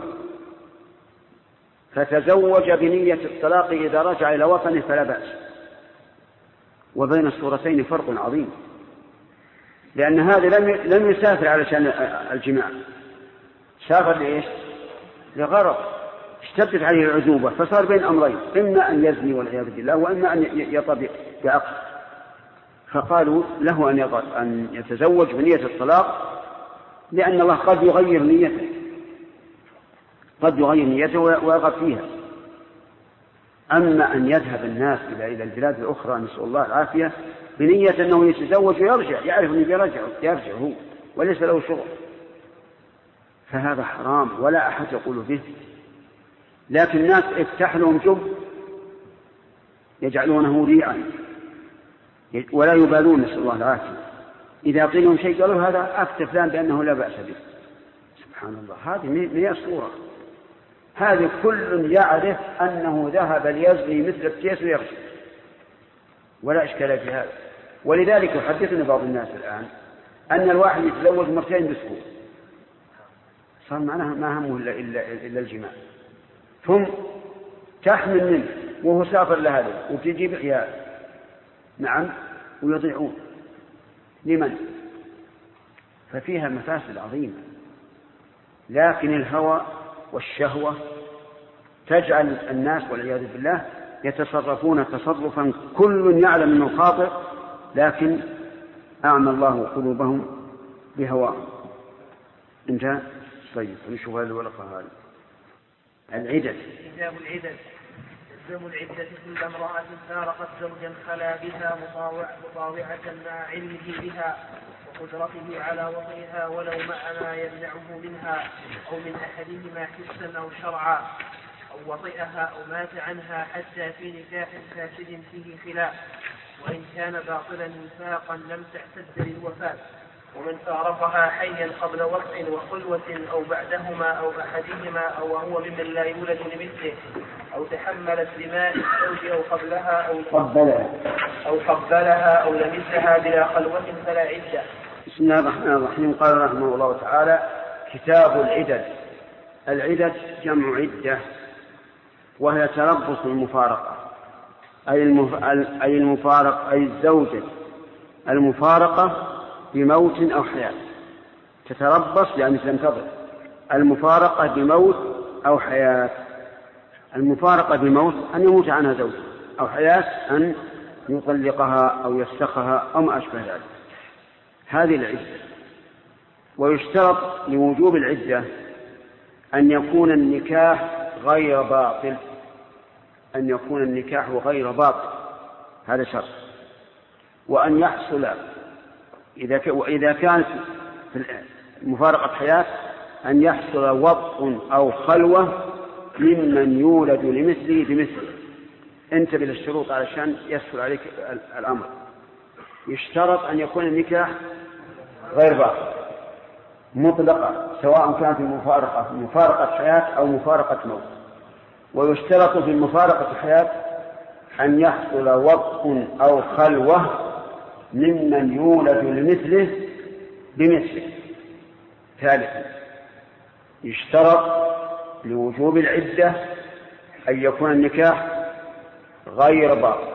فتزوج بنية الطلاق إذا رجع إلى وطنه فلا بأس. وبين الصورتين فرق عظيم. لأن هذا لم لم يسافر علشان الجماع. سافر لإيش؟ لغرض. اشتدت عليه العزوبة فصار بين أمرين إما أن يزني والعياذ بالله وإما أن يطبق بعقد فقالوا له أن أن يتزوج بنية الطلاق لأن الله قد يغير نيته. قد يغير نيته ويرغب فيها. أما أن يذهب الناس إلى إلى البلاد الأخرى نسأل الله العافية بنية أنه يتزوج ويرجع يعرف أنه يرجع يرجع هو وليس له شغل. فهذا حرام ولا أحد يقول به. لكن الناس افتح لهم جب يجعلونه ريعا. ولا يبالون نسأل الله العافية. إذا قيل لهم شيء قالوا هذا أفتى فلان بأنه لا بأس به. سبحان الله هذه من هي الصورة. هذه كل يعرف أنه ذهب ليزني مثل التيس ويرجع ولا إشكال في هذا. ولذلك يحدثني بعض الناس الآن أن الواحد يتزوج مرتين بأسبوع. صار معناها ما همه إلا, إلا, إلا الجماع. ثم تحمل منه وهو سافر لهذا وتجيب عيال نعم ويضيعون. لمن؟ ففيها مفاسد عظيمة. لكن الهوى والشهوة تجعل الناس والعياذ بالله يتصرفون تصرفا كل يعلم إنه خاطئ لكن أعمى الله قلوبهم بهواهم انتهى طيب نشوف هذه الورقة هذه. العدد. كتاب العدد. تلزم العدة كل امرأة فارقت زوجا خلا بها مطاوعة مع علمه بها وقدرته على وطئها ولو مع ما يمنعه منها أو من أحدهما حسا أو شرعا أو وطئها أو مات عنها حتى في نكاح فاسد فيه خلاف. وإن كان باطلا نفاقا لم تعتد للوفاة ومن فارقها حيا قبل وقت وخلوة أو بعدهما أو أحدهما أو وهو ممن لا يولد لمثله أو تحملت دماء الزوج أو قبلها أو قبلها. أو قبلها أو لمسها بلا خلوة فلا عدة. بسم الله الرحمن الرحيم. قال رحمه الله تعالى كتاب العدد. العدد جمع عدة وهي تربص المفارقة. أي أي المفارق أي الزوجة المفارقة بموت أو حياة. تتربص يعني تنتظر. المفارقة بموت أو حياة. المفارقة بموت أن يموت عنها زوج أو حياة أن يطلقها أو يفسخها أو ما أشبه ذلك. هذه العدة. ويشترط لوجوب العدة أن يكون النكاح غير باطل. أن يكون النكاح غير باطل. هذا شرط. وأن يحصل إذا وإذا كانت مفارقة حياة أن يحصل وطء أو خلوة ممن يولد لمثله بمثله. انتبه للشروط علشان يسهل عليك الأمر. يشترط أن يكون النكاح غير باطل. مطلقة سواء كانت المفارقة مفارقة حياة أو مفارقة موت. ويشترط في مفارقة الحياة أن يحصل وطء أو خلوة ممن يولد لمثله بمثله. ثالثا يشترط لوجوب العدة أن يكون النكاح غير باطل.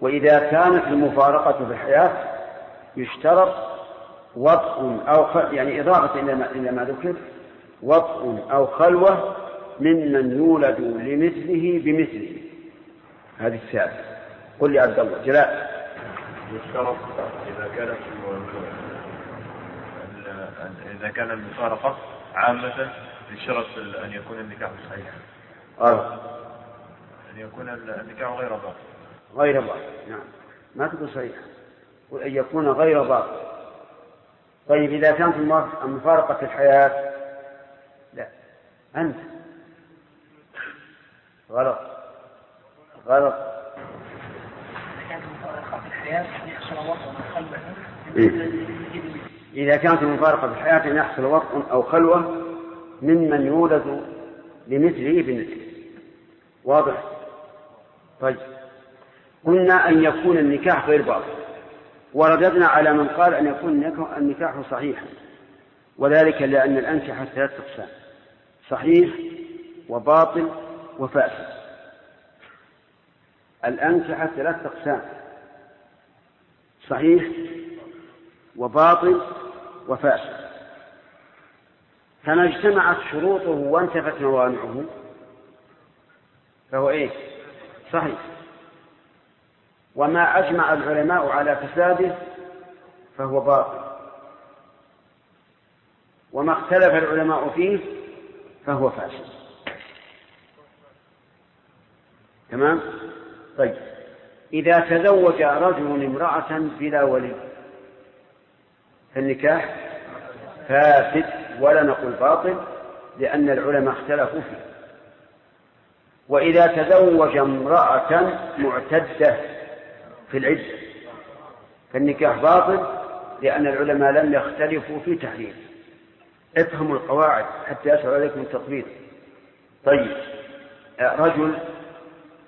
وإذا كانت المفارقة في الحياة يشترط وطء أو خل... يعني إضافة إلى ما, إلى ما ذكر وطء أو خلوة ممن يولد لمثله بمثله. هذه الثالثة قل لي عبد الله جلاء. يشترط إذا كانت إذا كان المفارقة عامة يشترط أن يكون النكاح صحيحا. آه. أن يكون النكاح غير باطل. غير باطل نعم. ما تقول صحيح. وأن يكون غير باطل. طيب إذا كانت المفارقة في الحياة لا. أنت. غلط. غلط. إذا كانت المفارقة في الحياة أن يحصل وطء أو خلوة ممن يولد لمثله بمثله واضح؟ طيب. قلنا أن يكون النكاح غير باطل. ورددنا على من قال أن يكون النكاح صحيحا وذلك لأن الأنكحة ثلاث أقسام صحيح وباطل وفاسد الأنكحة ثلاث أقسام. صحيح وباطل وفاسد فما اجتمعت شروطه وانتفت موانعه فهو إيه صحيح. وما أجمع العلماء على فساده فهو باطل. وما اختلف العلماء فيه فهو فاسد. تمام؟ طيب. إذا تزوج رجل امرأة بلا ولي فالنكاح فاسد ولا نقول باطل لأن العلماء اختلفوا فيه. وإذا تزوج امرأة معتدة في العدة فالنكاح باطل لأن العلماء لم يختلفوا في تحريم افهموا القواعد حتى يسهل عليكم التطبيق. طيب. رجل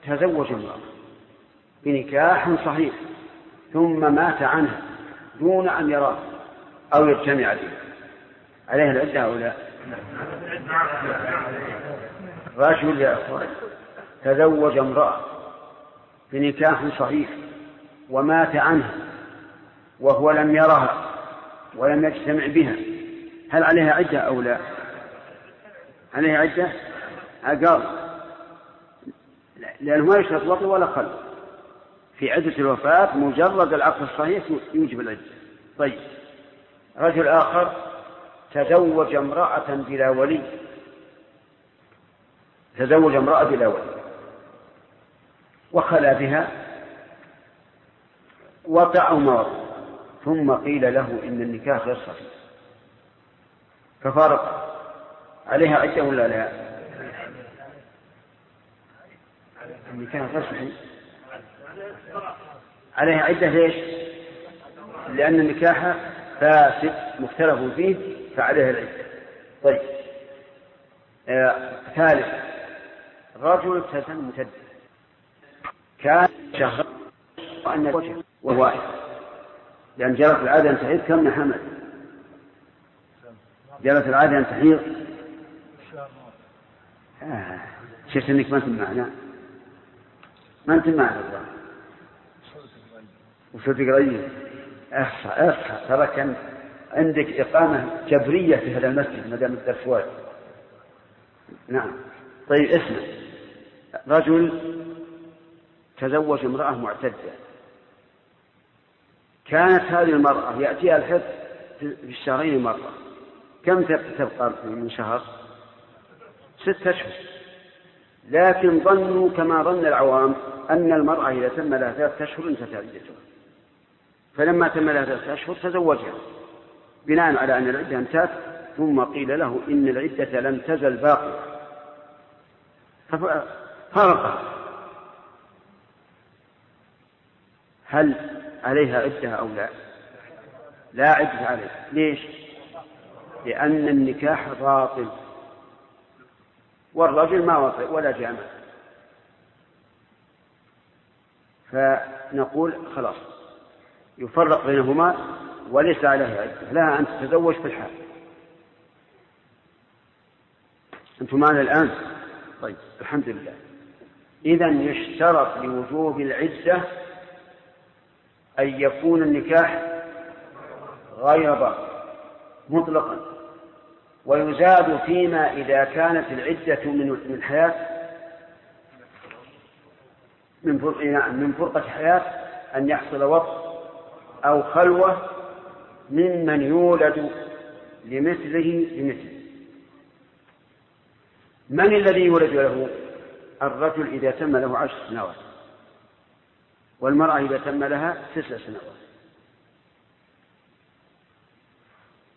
تزوج امرأة بنكاح صحيح ثم مات عنها دون أن يراه أو يجتمع عليه العدة أو لا؟ رجل يا أخوان تزوج امرأة بنكاح صحيح ومات عنها وهو لم يرها ولم يجتمع بها هل عليها عدة أو لا؟ عليها عدة؟ أقل لأنه ما يشترط وطي ولا خلق في عدة الوفاة مجرد العقد الصحيح يوجب العدة. طيب. رجل آخر تزوج امرأة بلا ولي. تزوج امرأة بلا ولي. وخلا بها. ما وطأ ثم قيل له إن النكاح غير صحيح. ففارق عليها عدة ولا لا؟ النكاح غير صحيح عليها عدة ليش؟ لأن النكاح فاسد مختلف فيه فعليها العدة. طيب. آه ثالث. رجل تزن متد. كان شهر وأن الوجه وواحد لأن جرت العادة أن تحيض كم حمل جرت العادة أن تحيض؟ آه. شفت إنك ما انت معنا ما أنت معنا والله وصرت قريب اصحى اصحى ترى عندك إقامة جبرية في هذا المسجد ما دام الدرس نعم. طيب اسمع. رجل تزوج امرأة معتدة. كانت هذه المرأة يأتيها الحفظ في الشهرين مرة. كم تبقى من شهر؟ ستة أشهر. لكن ظنوا كما ظن العوام أن المرأة إذا تم لها ثلاثة أشهر انتهت عدتها. فلما تم لها ثلاثة أشهر تزوجها بناء على أن العدة انتهت ثم قيل له إن العدة لم تزل باقية. ففرقها هل عليها عدة أو لا؟ لا عدة عليها. ليش؟ لأن النكاح باطل. والرجل ما وطئ ولا جامع فنقول خلاص يفرق بينهما وليس عليها عدة. لها أن تتزوج في الحال. أنتم معنا الآن؟ طيب الحمد لله. إذا يشترط لوجوب العدة أن يكون النكاح غير باطل مطلقا. ويزاد فيما إذا كانت العدة من من حياة من من فرقة حياة أن يحصل وقت أو خلوة ممن يولد لمثله لمثله. من الذي يولد له؟ الرجل إذا تم له عشر سنوات والمرأة إذا تم لها تسع سنوات.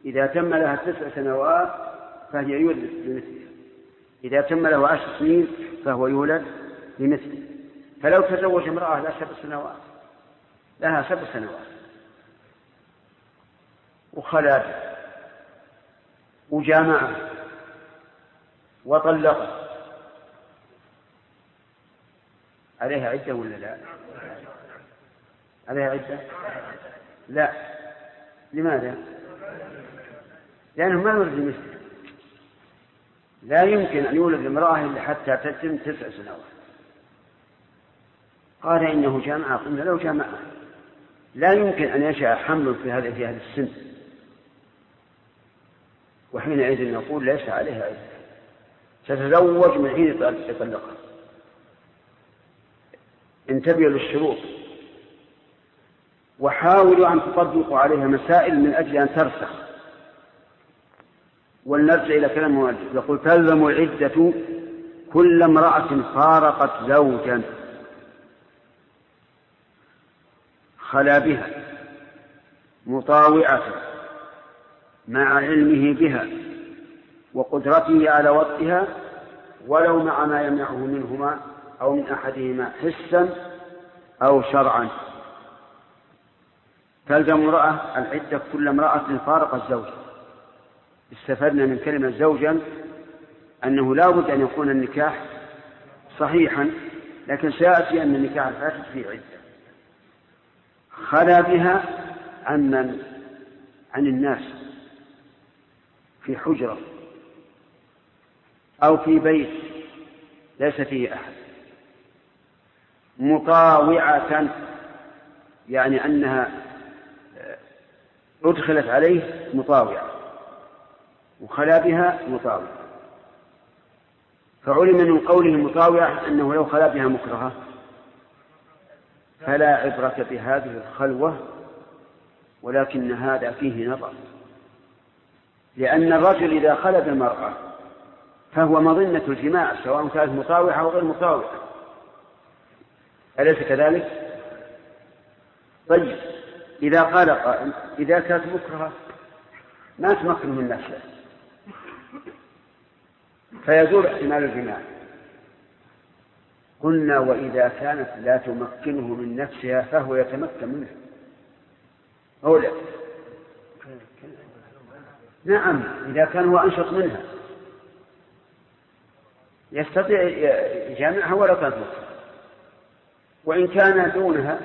إذا تم لها تسع سنوات فهي يولد لمثلها إذا تم له عشر سنين فهو يولد لمثله فلو تزوج امرأة لها سبع سنوات لها سبع سنوات وخلات وجامعه وطلقه عليها عدة ولا لا؟ عليها عدة؟ لا لماذا؟ لأنه ما يولد مثله. لا يمكن أن يولد امرأة إلا حتى تتم تسع سنوات. قال إنه جامعة قلنا له جامعة. لا يمكن أن ينشأ حمل في هذا في هذا السن. وحينئذ نقول ليس عليها عدة تتزوج من حين يطلقها. انتبهوا للشروط. وحاولوا أن تطبقوا عليها مسائل من أجل أن ترسخ. ولنرجع إلى كلام المؤلف. يقول تلزم العدة كل امرأة فارقت زوجا. خلا بها مطاوعة مع علمه بها وقدرته على وطئها ولو مع ما يمنعه منهما أو من أحدهما حسا أو شرعا. تلزم امرأة العدة كل امرأة فارق الزوج. استفدنا من كلمة زوجا أنه لا بد أن يكون النكاح صحيحا لكن سيأتي أن النكاح الفاسد فيه عدة. خلا بها عن من عن الناس في حجرة أو في بيت ليس فيه أحد. مطاوعة يعني أنها أدخلت عليه مطاوعة وخلا بها مطاوعة. فعلم من قوله مطاوعة أنه لو خلا بها مكرهة فلا عبرة بهذه الخلوة ولكن هذا فيه نظر. لأن الرجل إذا خلى بالمرأة فهو مظنة الجماع سواء كانت مطاوعة أو غير مطاوعة. أليس كذلك؟ طيب. إذا قال قائل إذا كانت مكرهة ما تمكن من نفسها فيزول احتمال الجماع قلنا وإذا كانت لا تمكنه من نفسها فهو يتمكن منها. أو لا. نعم إذا كان هو أنشط منها. يستطيع يجامعها ولو كانت وإن كان دونها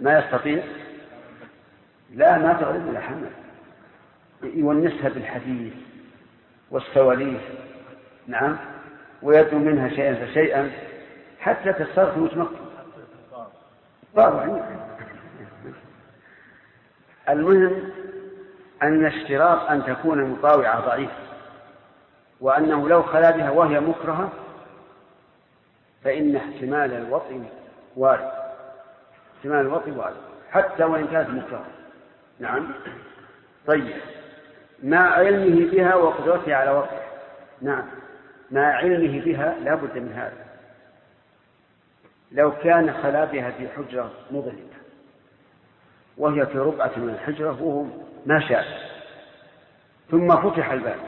ما يستطيع. لا ما تغلب إلا حمل. يونسها بالحديث والسواليف. نعم. ويدعو منها شيئا فشيئا حتى تصرف متمكن المهم أن اشتراط أن تكون المطاوعة ضعيف وأنه لو خلا بها وهي مكرهة فإن احتمال الوطء وارد. احتمال الوطء وارد. حتى وإن كانت مكرهة. نعم. طيب. مع علمه بها وقدرته على وطئها نعم. مع علمه بها لا بد من هذا. لو كان خلا بها في حجرة مظلمة وهي في ربعة من الحجرة وهو ما شاء. ثم فتح الباب.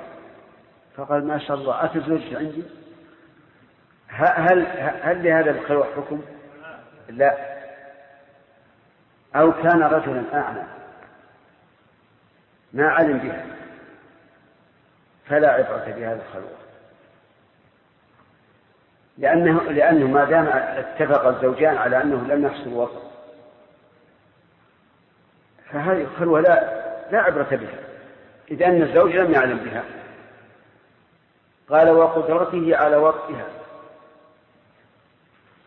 فقال ما شاء الله أتزوجت عندي؟ هل هل لهذا الخلوة حكم؟ لا. أو كان رجلا أعمى. ما علم بها. فلا عبرة بهذا الخلوة. لأنه لأنه ما دام اتفق الزوجان على أنه لم يحصل وسط فهذه الخلوة لا لا عبرة بها. إذ أن الزوج لم يعلم بها. قال وقدرته على وطئها.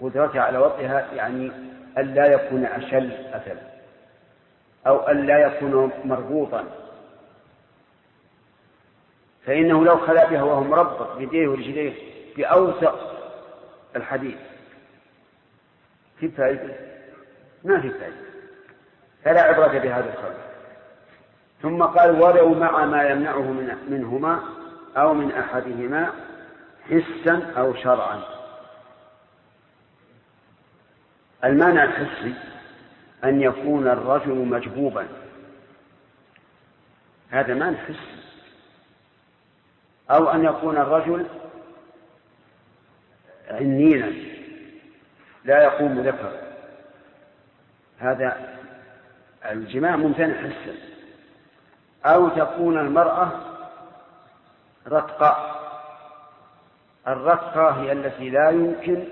قدرته على وطئها يعني ألا يكون أشل أثل أو ألا يكون مربوطا. فإنه لو خلا بها وهو مربط بيديه ورجليه بأوثق الحديد في فائدة؟ ما في فائدة. فلا عبرة بهذا الخلق ثم قال ولو مع ما يمنعه من منهما أو من أحدهما حسا أو شرعا. المانع الحسي أن يكون الرجل مجبوبا. هذا مانع حسي. أو أن يكون الرجل عنينا. لا يقوم ذكر هذا الجماع ممتنع حسا. أو تكون المرأة رقة الرقة هي التي لا يمكن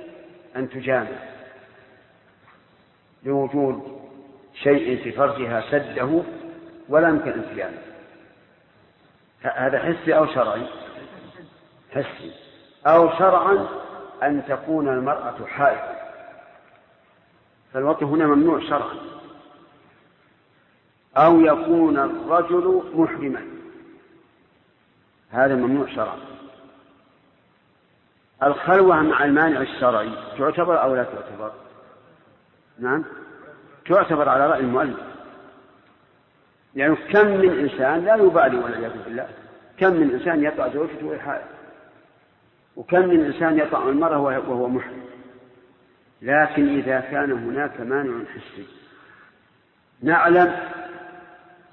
أن تجامع. لوجود شيء في فرجها سده ولا يمكن أن تجامع. هذا حسي أو شرعي؟ حسي أو شرعا أن تكون المرأة حائض فالوطي هنا ممنوع شرعا. أو يكون الرجل محرما. هذا ممنوع شرعا. الخلوة مع المانع الشرعي تعتبر أو لا تعتبر؟ نعم. تعتبر على رأي المؤلف. يعني كم من إنسان لا يبالي والعياذ بالله. كم من إنسان يطع زوجته وهي وكم من إنسان يطع المرأة وهو محرم. لكن إذا كان هناك مانع حسي. نعلم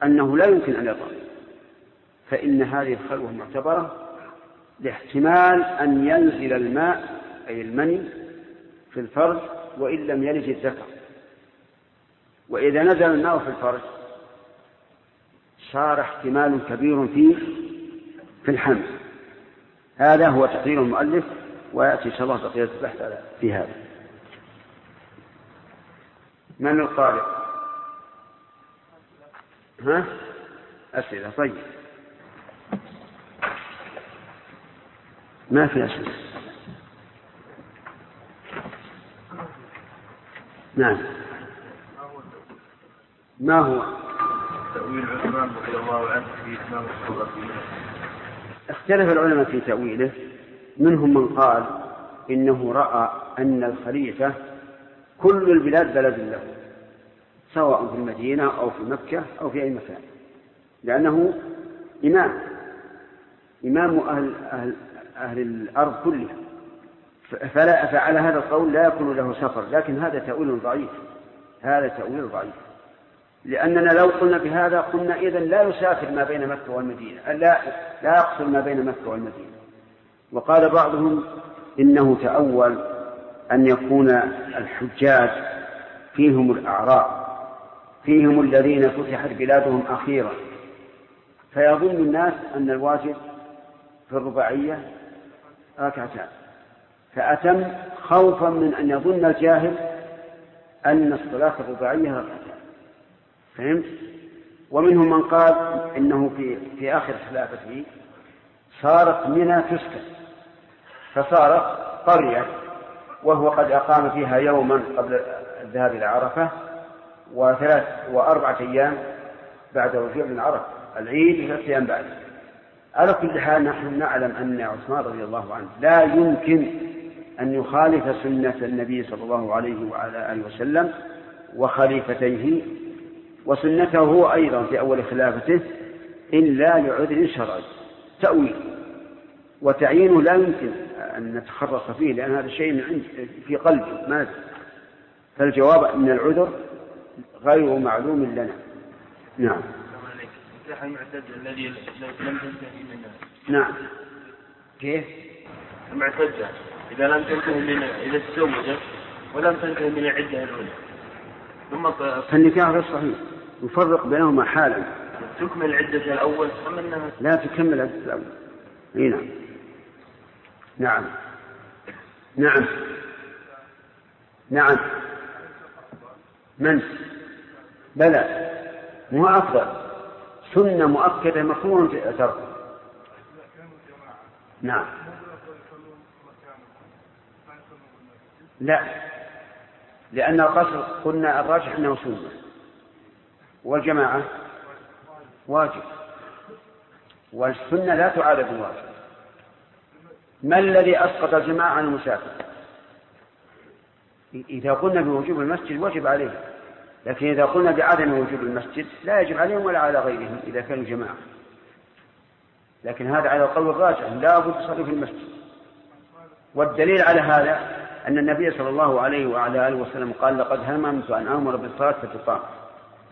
أنه لا يمكن أن يطع فإن هذه الخلوة معتبرة لاحتمال أن ينزل الماء أي المني في الفرج وإن لم يلج الذكر. وإذا نزل الماء في الفرج صار احتمال كبير فيه في الحمل. هذا هو تقرير المؤلف ويأتي إن شاء الله بقية البحث في هذا. من القارئ ها؟ أسئلة طيب. ما في أسئلة؟ نعم. ما هو؟ تأويل عثمان رضي الله عنه في إتمام الصورة اختلف العلماء في تأويله. منهم من قال إنه رأى أن الخليفة كل البلاد بلد له سواء في المدينة أو في مكة أو في أي مكان لأنه إمام إمام أهل, أهل, أهل الأرض كلها. فلا فعلى هذا القول لا يكون له سفر لكن هذا تأويل ضعيف هذا تأويل ضعيف. لأننا لو قلنا بهذا قلنا إذا لا يسافر ما بين مكة والمدينة لا لا يقصر ما بين مكة والمدينة. وقال بعضهم إنه تأول أن يكون الحجاج فيهم الأعراب فيهم الذين فتحت بلادهم أخيرا. فيظن الناس أن الواجب في الرباعية ركعتان. فأتم خوفا من أن يظن الجاهل أن الصلاة الرباعية ركعتان. فهمت؟ ومنهم من قال إنه في في آخر خلافته صارت منى تسكن فصارت قرية وهو قد أقام فيها يوما قبل الذهاب إلى عرفة وثلاث وأربعة أيام بعد رجوع من عرفة العيد وثلاثة أيام بعد على كل حال نحن نعلم أن عثمان رضي الله عنه لا يمكن أن يخالف سنة النبي صلى الله عليه وعلى آله وسلم وخليفتيه وسنته هو أيضا في أول خلافته إلا لعذر شرعي تأويل. وتعيينه لا يمكن أن نتخرص فيه لأن هذا شيء من عند في قلبه ما فالجواب أن العذر غير معلوم لنا. نعم. المعتد الذي لم تنتهي منه نعم. كيف؟ المعتدة إذا لم تنتهي من إذا تزوجت ولم تنتهي من العدة الأولى. ثم فالنكاح غير صحيح. يفرق بينهما حالا. تكمل العدة الأول أم أنها لا تكمل العدة الأول. أي نعم. نعم. نعم. نعم. من؟ بلى. مو أفضل. سنة مؤكدة مكروه ترك نعم. لا. لأن القصر قلنا الراجح أنه سنة. والجماعة واجب. والسنة لا تعارض الواجب ما الذي أسقط الجماعة عن المسافر؟ إذا قلنا بوجوب المسجد وجب عليه. لكن إذا قلنا بعدم وجوب المسجد لا يجب عليهم ولا على غيرهم إذا كانوا جماعة. لكن هذا على القول الراجح لا بد في المسجد. والدليل على هذا أن النبي صلى الله عليه وعلى آله وسلم قال لقد هممت أن آمر بالصلاة فتقام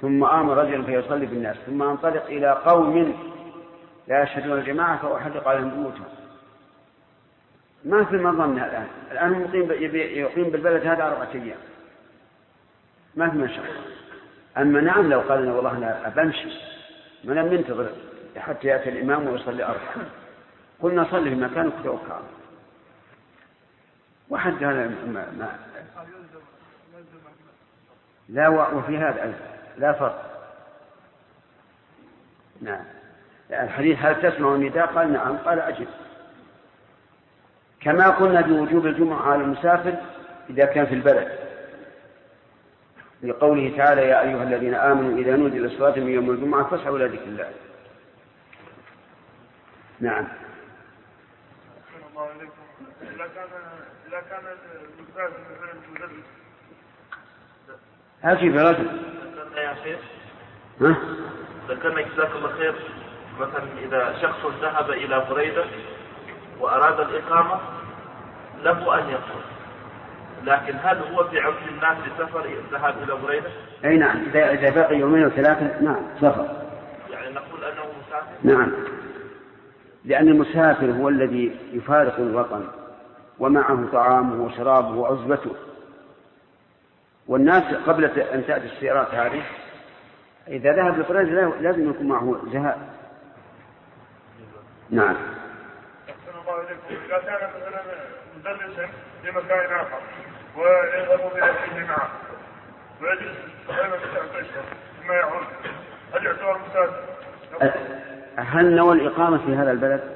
ثم آمر رجلا فيصلي بالناس ثم أنطلق إلى قوم لا يشهدون الجماعة فأحرق عليهم بيوتهم ما في مظنة الآن. الآن يقيم يقيم بالبلد هذا أربعة أيام. ما في مشقة أما نعم لو قال والله أنا بمشي. ما لم ننتظر حتى يأتي الإمام ويصلي أربعة. قلنا صلي في مكانك وتوكل وحد هذا ما, ما لا وفي هذا أيضا. لا فرق. نعم. الحديث هل تسمع النداء؟ قال نعم. قال أجب كما قلنا بوجوب الجمعة على المسافر إذا كان في البلد. لقوله تعالى يا أيها الذين آمنوا إذا نودي للصلاة من يوم الجمعة فاسعوا إلى ذكر الله. نعم. إذا كان أجيب يا رجل يا شيخ ها؟ ذكرنا جزاك الله خير مثلا إذا شخص ذهب إلى بريدة وأراد الإقامة له أن يقصر لكن هل هو في عرف الناس لسفر الذهاب إلى بريدة؟ أي نعم. إذا إذا بقي يومين وثلاثة نعم سفر. يعني نقول أنه مسافر؟ نعم. لأن المسافر هو الذي يفارق الوطن ومعه طعامه وشرابه وعزبته والناس قبل أن تأتي السيارات هذه إذا ذهب لبريدة لازم يكون معه زهاء نعم إذا كان مثلا مدرسا في مكان آخر ويذهب بأهله معه ويجلس بين أشهر ثم يعود هل يعتبر مسافر؟ هل نوى الإقامة في هذا البلد؟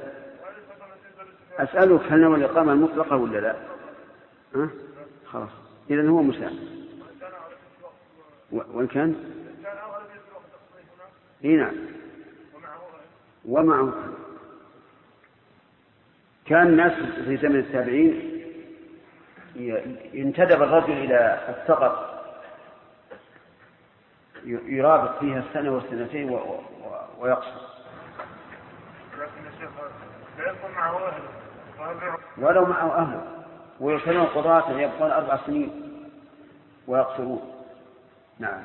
أسألك هل نوى الإقامة المطلقة ولا لا؟ ها؟ خلاص إذا هو مسافر وإن كان؟ إي نعم ومعه كان الناس في زمن التابعين ينتدب الرجل إلى السقط يرابط فيها السنة والسنتين ويقصر ولو معه أهله ويرسلون قضاة يبقون أربع سنين ويقصرون. نعم.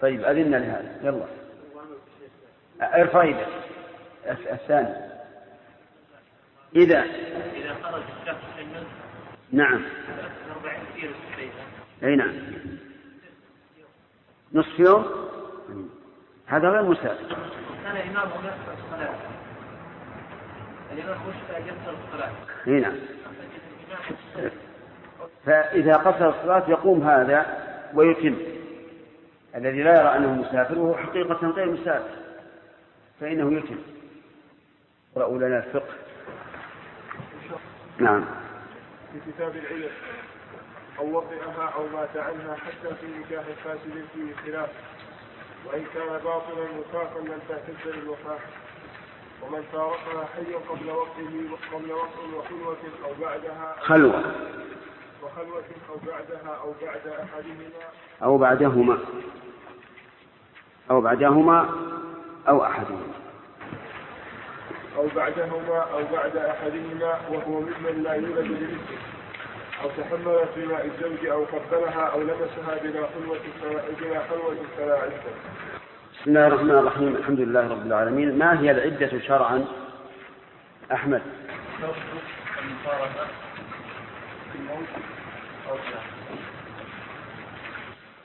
طيب أذن لهذا. يلا. ارفع يدك الثاني إذا. إذا خرج الشخص من نعم. 40 كيلو أي نعم. نصف يوم؟ هذا غير مسافر كان إمام يقصر الصلاة. إي نعم. فإذا قصر الصلاة يقوم هذا ويتم. الذي لا يرى أنه مسافر وهو حقيقة غير مسافر. فإنه يتم. اقرأوا لنا الفقه. نعم. في كتاب العلم. أو وطئها أو مات عنها حتى في نكاح فاسد فيه خلاف. وإن كان باطلا وفاقا لم تعتد للوفاة ومن فارقها حيا قبل وقته قبل وقت وخلوة أو بعدها خلوة. وخلوة أو بعدها أو بعد أحدهما أو بعدهما. أو بعدهما أو أحدهما. أو بعدهما أو بعد أحدهما وهو ممن لا يولد برزقه أو تحملت بماء الزوج أو قبلها أو لمسها بلا خلوة بلا خلوة فلا عدة. بسم الله الرحمن الرحيم الحمد لله رب العالمين. ما هي العدة شرعا؟ أحمد.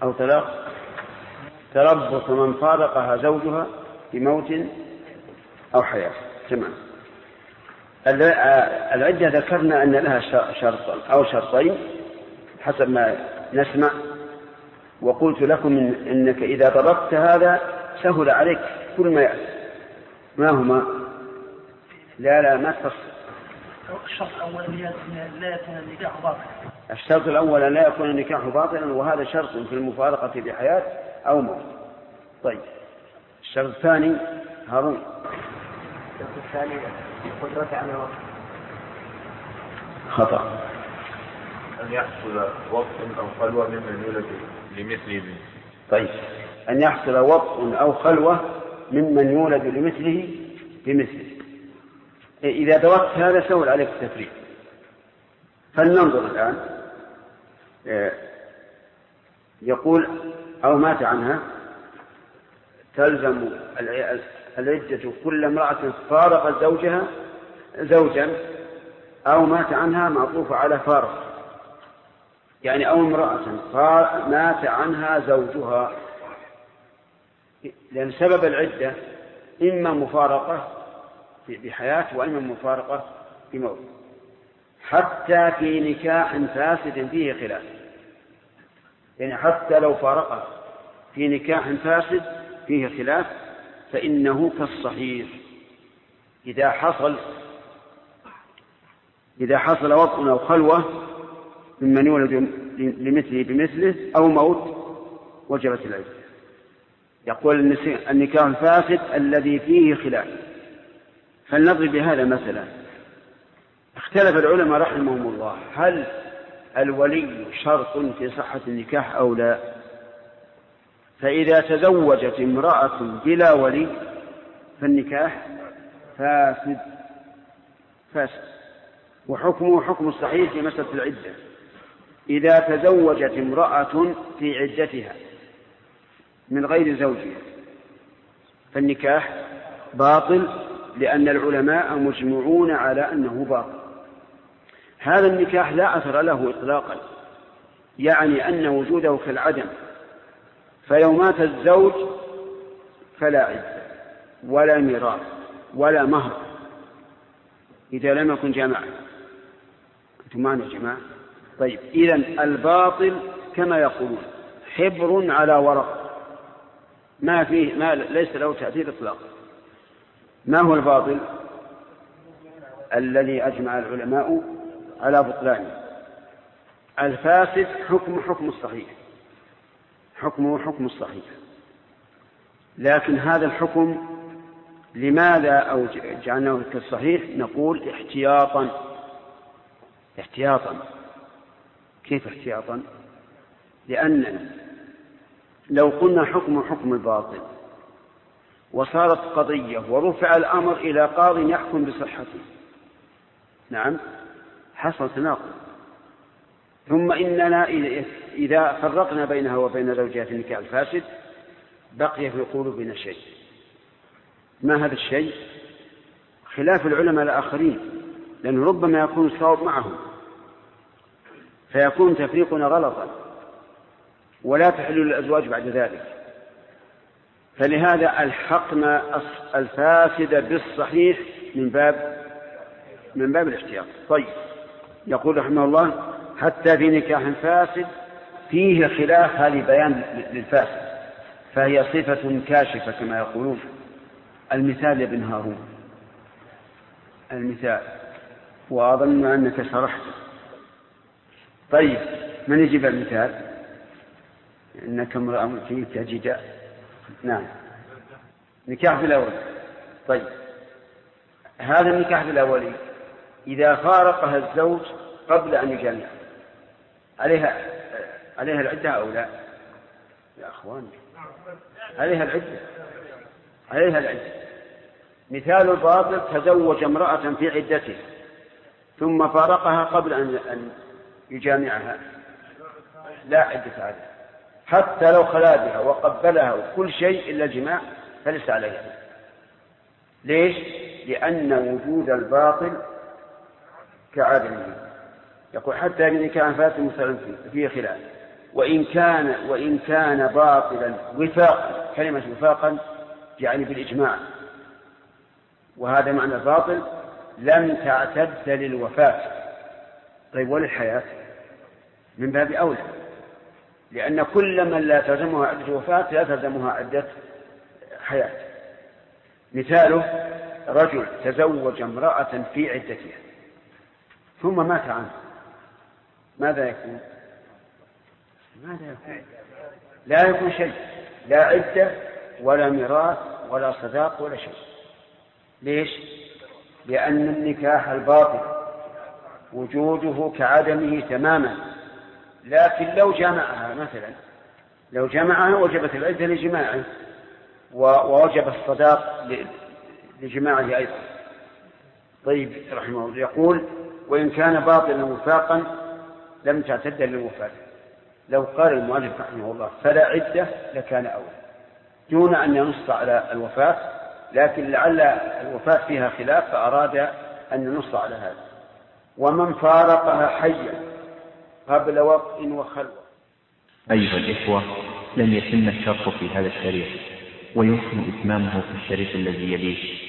أو طلاق. تربص من فارقها زوجها بموت أو حياة. تمام. العدة ذكرنا أن لها شرطا أو شرطين حسب ما نسمع. وقلت لكم إن إنك إذا ضبطت هذا سهل عليك كل ما يأتي ما هما؟ لا لا ما تفصل. الشرط الأول لا يكون النكاح باطلا. الشرط الأول أن لا يكون النكاح باطلا وهذا شرط في المفارقة بحياة أو موت طيب. الشرط الثاني هارون. الشرط الثاني قدرة على الوقت. خطأ. أن يحصل وقت أو خلوة ممن يولد لمثله؟ طيب. أن يحصل وطء أو خلوة ممن يولد لمثله بمثله. إذا دركت هذا سهل عليك التفريق. فلننظر الآن. آه، يقول أو مات عنها. تلزم العدة كل امرأة فارقت زوجها زوجا أو مات عنها معطوف على فارق. يعني أو امرأة مات عنها زوجها. لأن سبب العدة إما مفارقة بحياة وإما مفارقة بموت حتى في نكاح فاسد فيه خلاف. يعني حتى لو فارقه في نكاح فاسد فيه خلاف فإنه كالصحيح. إذا حصل إذا حصل وطء أو خلوة ممن يولد لمثله بمثله أو موت وجبت العدة. يقول النكاح الفاسد الذي فيه خلاف. فلنضرب بهذا مثلا. اختلف العلماء رحمهم الله. هل الولي شرط في صحة النكاح أو لا؟ فإذا تزوجت امرأة بلا ولي فالنكاح فاسد. فاسد. وحكمه حكم الصحيح في مسألة العدة. إذا تزوجت امرأة في عدتها من غير زوجها. فالنكاح باطل لأن العلماء مجمعون على أنه باطل. هذا النكاح لا أثر له إطلاقا يعني أن وجوده كالعدم. فيوم مات الزوج فلا عدة ولا ميراث ولا مهر. إذا لم يكن جماعة. أنتم معنا جماعة؟ طيب إذا الباطل كما يقولون حبر على ورق. ما فيه ما ليس له تأثير إطلاقا. ما هو الباطل؟ الذي أجمع العلماء على بطلانه الفاسد حكم حكم الصحيح. حكمه حكم الصحيح. لكن هذا الحكم لماذا أو جعلناه كالصحيح نقول احتياطا. احتياطا. كيف احتياطا؟ لأننا لو قلنا حكم حكم الباطل وصارت قضية ورفع الأمر إلى قاض يحكم بصحته. نعم حصل تناقض ثم إننا إذا فرقنا بينها وبين زوجها في النكاح الفاسد بقي في قلوبنا شيء. ما هذا الشيء؟ خلاف العلماء الآخرين لأنه ربما يكون الصواب معهم فيكون تفريقنا غلطا. ولا تحل الأزواج بعد ذلك. فلهذا ألحقنا الفاسد بالصحيح من باب من باب الاحتياط. طيب يقول رحمه الله حتى في نكاح فاسد فيه خلاف هذه بيان للفاسد فهي صفة كاشفة كما يقولون. المثال يا ابن هارون. المثال. وأظن أنك شرحت طيب من يجيب المثال؟ إنك امرأ فيك جداء نعم. نكاح في الأول. طيب. هذا النكاح في الأول إذا فارقها الزوج قبل أن يجامع عليها عليها العدة أو لا؟ يا أخوان. عليها العدة. عليها العدة. مثال الباطل تزوج امرأة في عدته ثم فارقها قبل أن يجامعها. لا عدة عليه حتى لو خلا بها وقبلها وكل شيء إلا الجماع فليس عليها. ليش؟ لأن وجود الباطل كعدمه يقول حتى إذا كان فاسد مثلا فيه خلاف. وإن كان وإن كان باطلا وفاقا كلمة وفاقا يعني بالإجماع. وهذا معنى الباطل لم تعتد للوفاة. طيب وللحياة؟ من باب أولى. لأن كل من لا تلزمها عدة وفاة لا تلزمها عدة حياة مثاله رجل تزوج امرأة في عدتها ثم مات عنه ماذا يكون؟ ماذا يكون؟ لا يكون شيء لا عدة ولا ميراث ولا صداق ولا شيء ليش؟ لأن النكاح الباطل وجوده كعدمه تماما لكن لو جمعها مثلا لو جمعها وجبت العدة لجماعه ووجب الصداق لجماعه أيضا. طيب رحمه الله. يقول وإن كان باطلا وفاقا لم تعتد للوفاة. لو قال المؤلف رحمه الله فلا عدة لكان أولى دون أن ينص على الوفاة لكن لعل الوفاة فيها خلاف فأراد أن ينص على هذا. ومن فارقها حيا قبل وقت وخلوة. أيها الإخوة لم يتم الشرط في هذا الشريط ويمكن إتمامه في الشريط الذي يليه.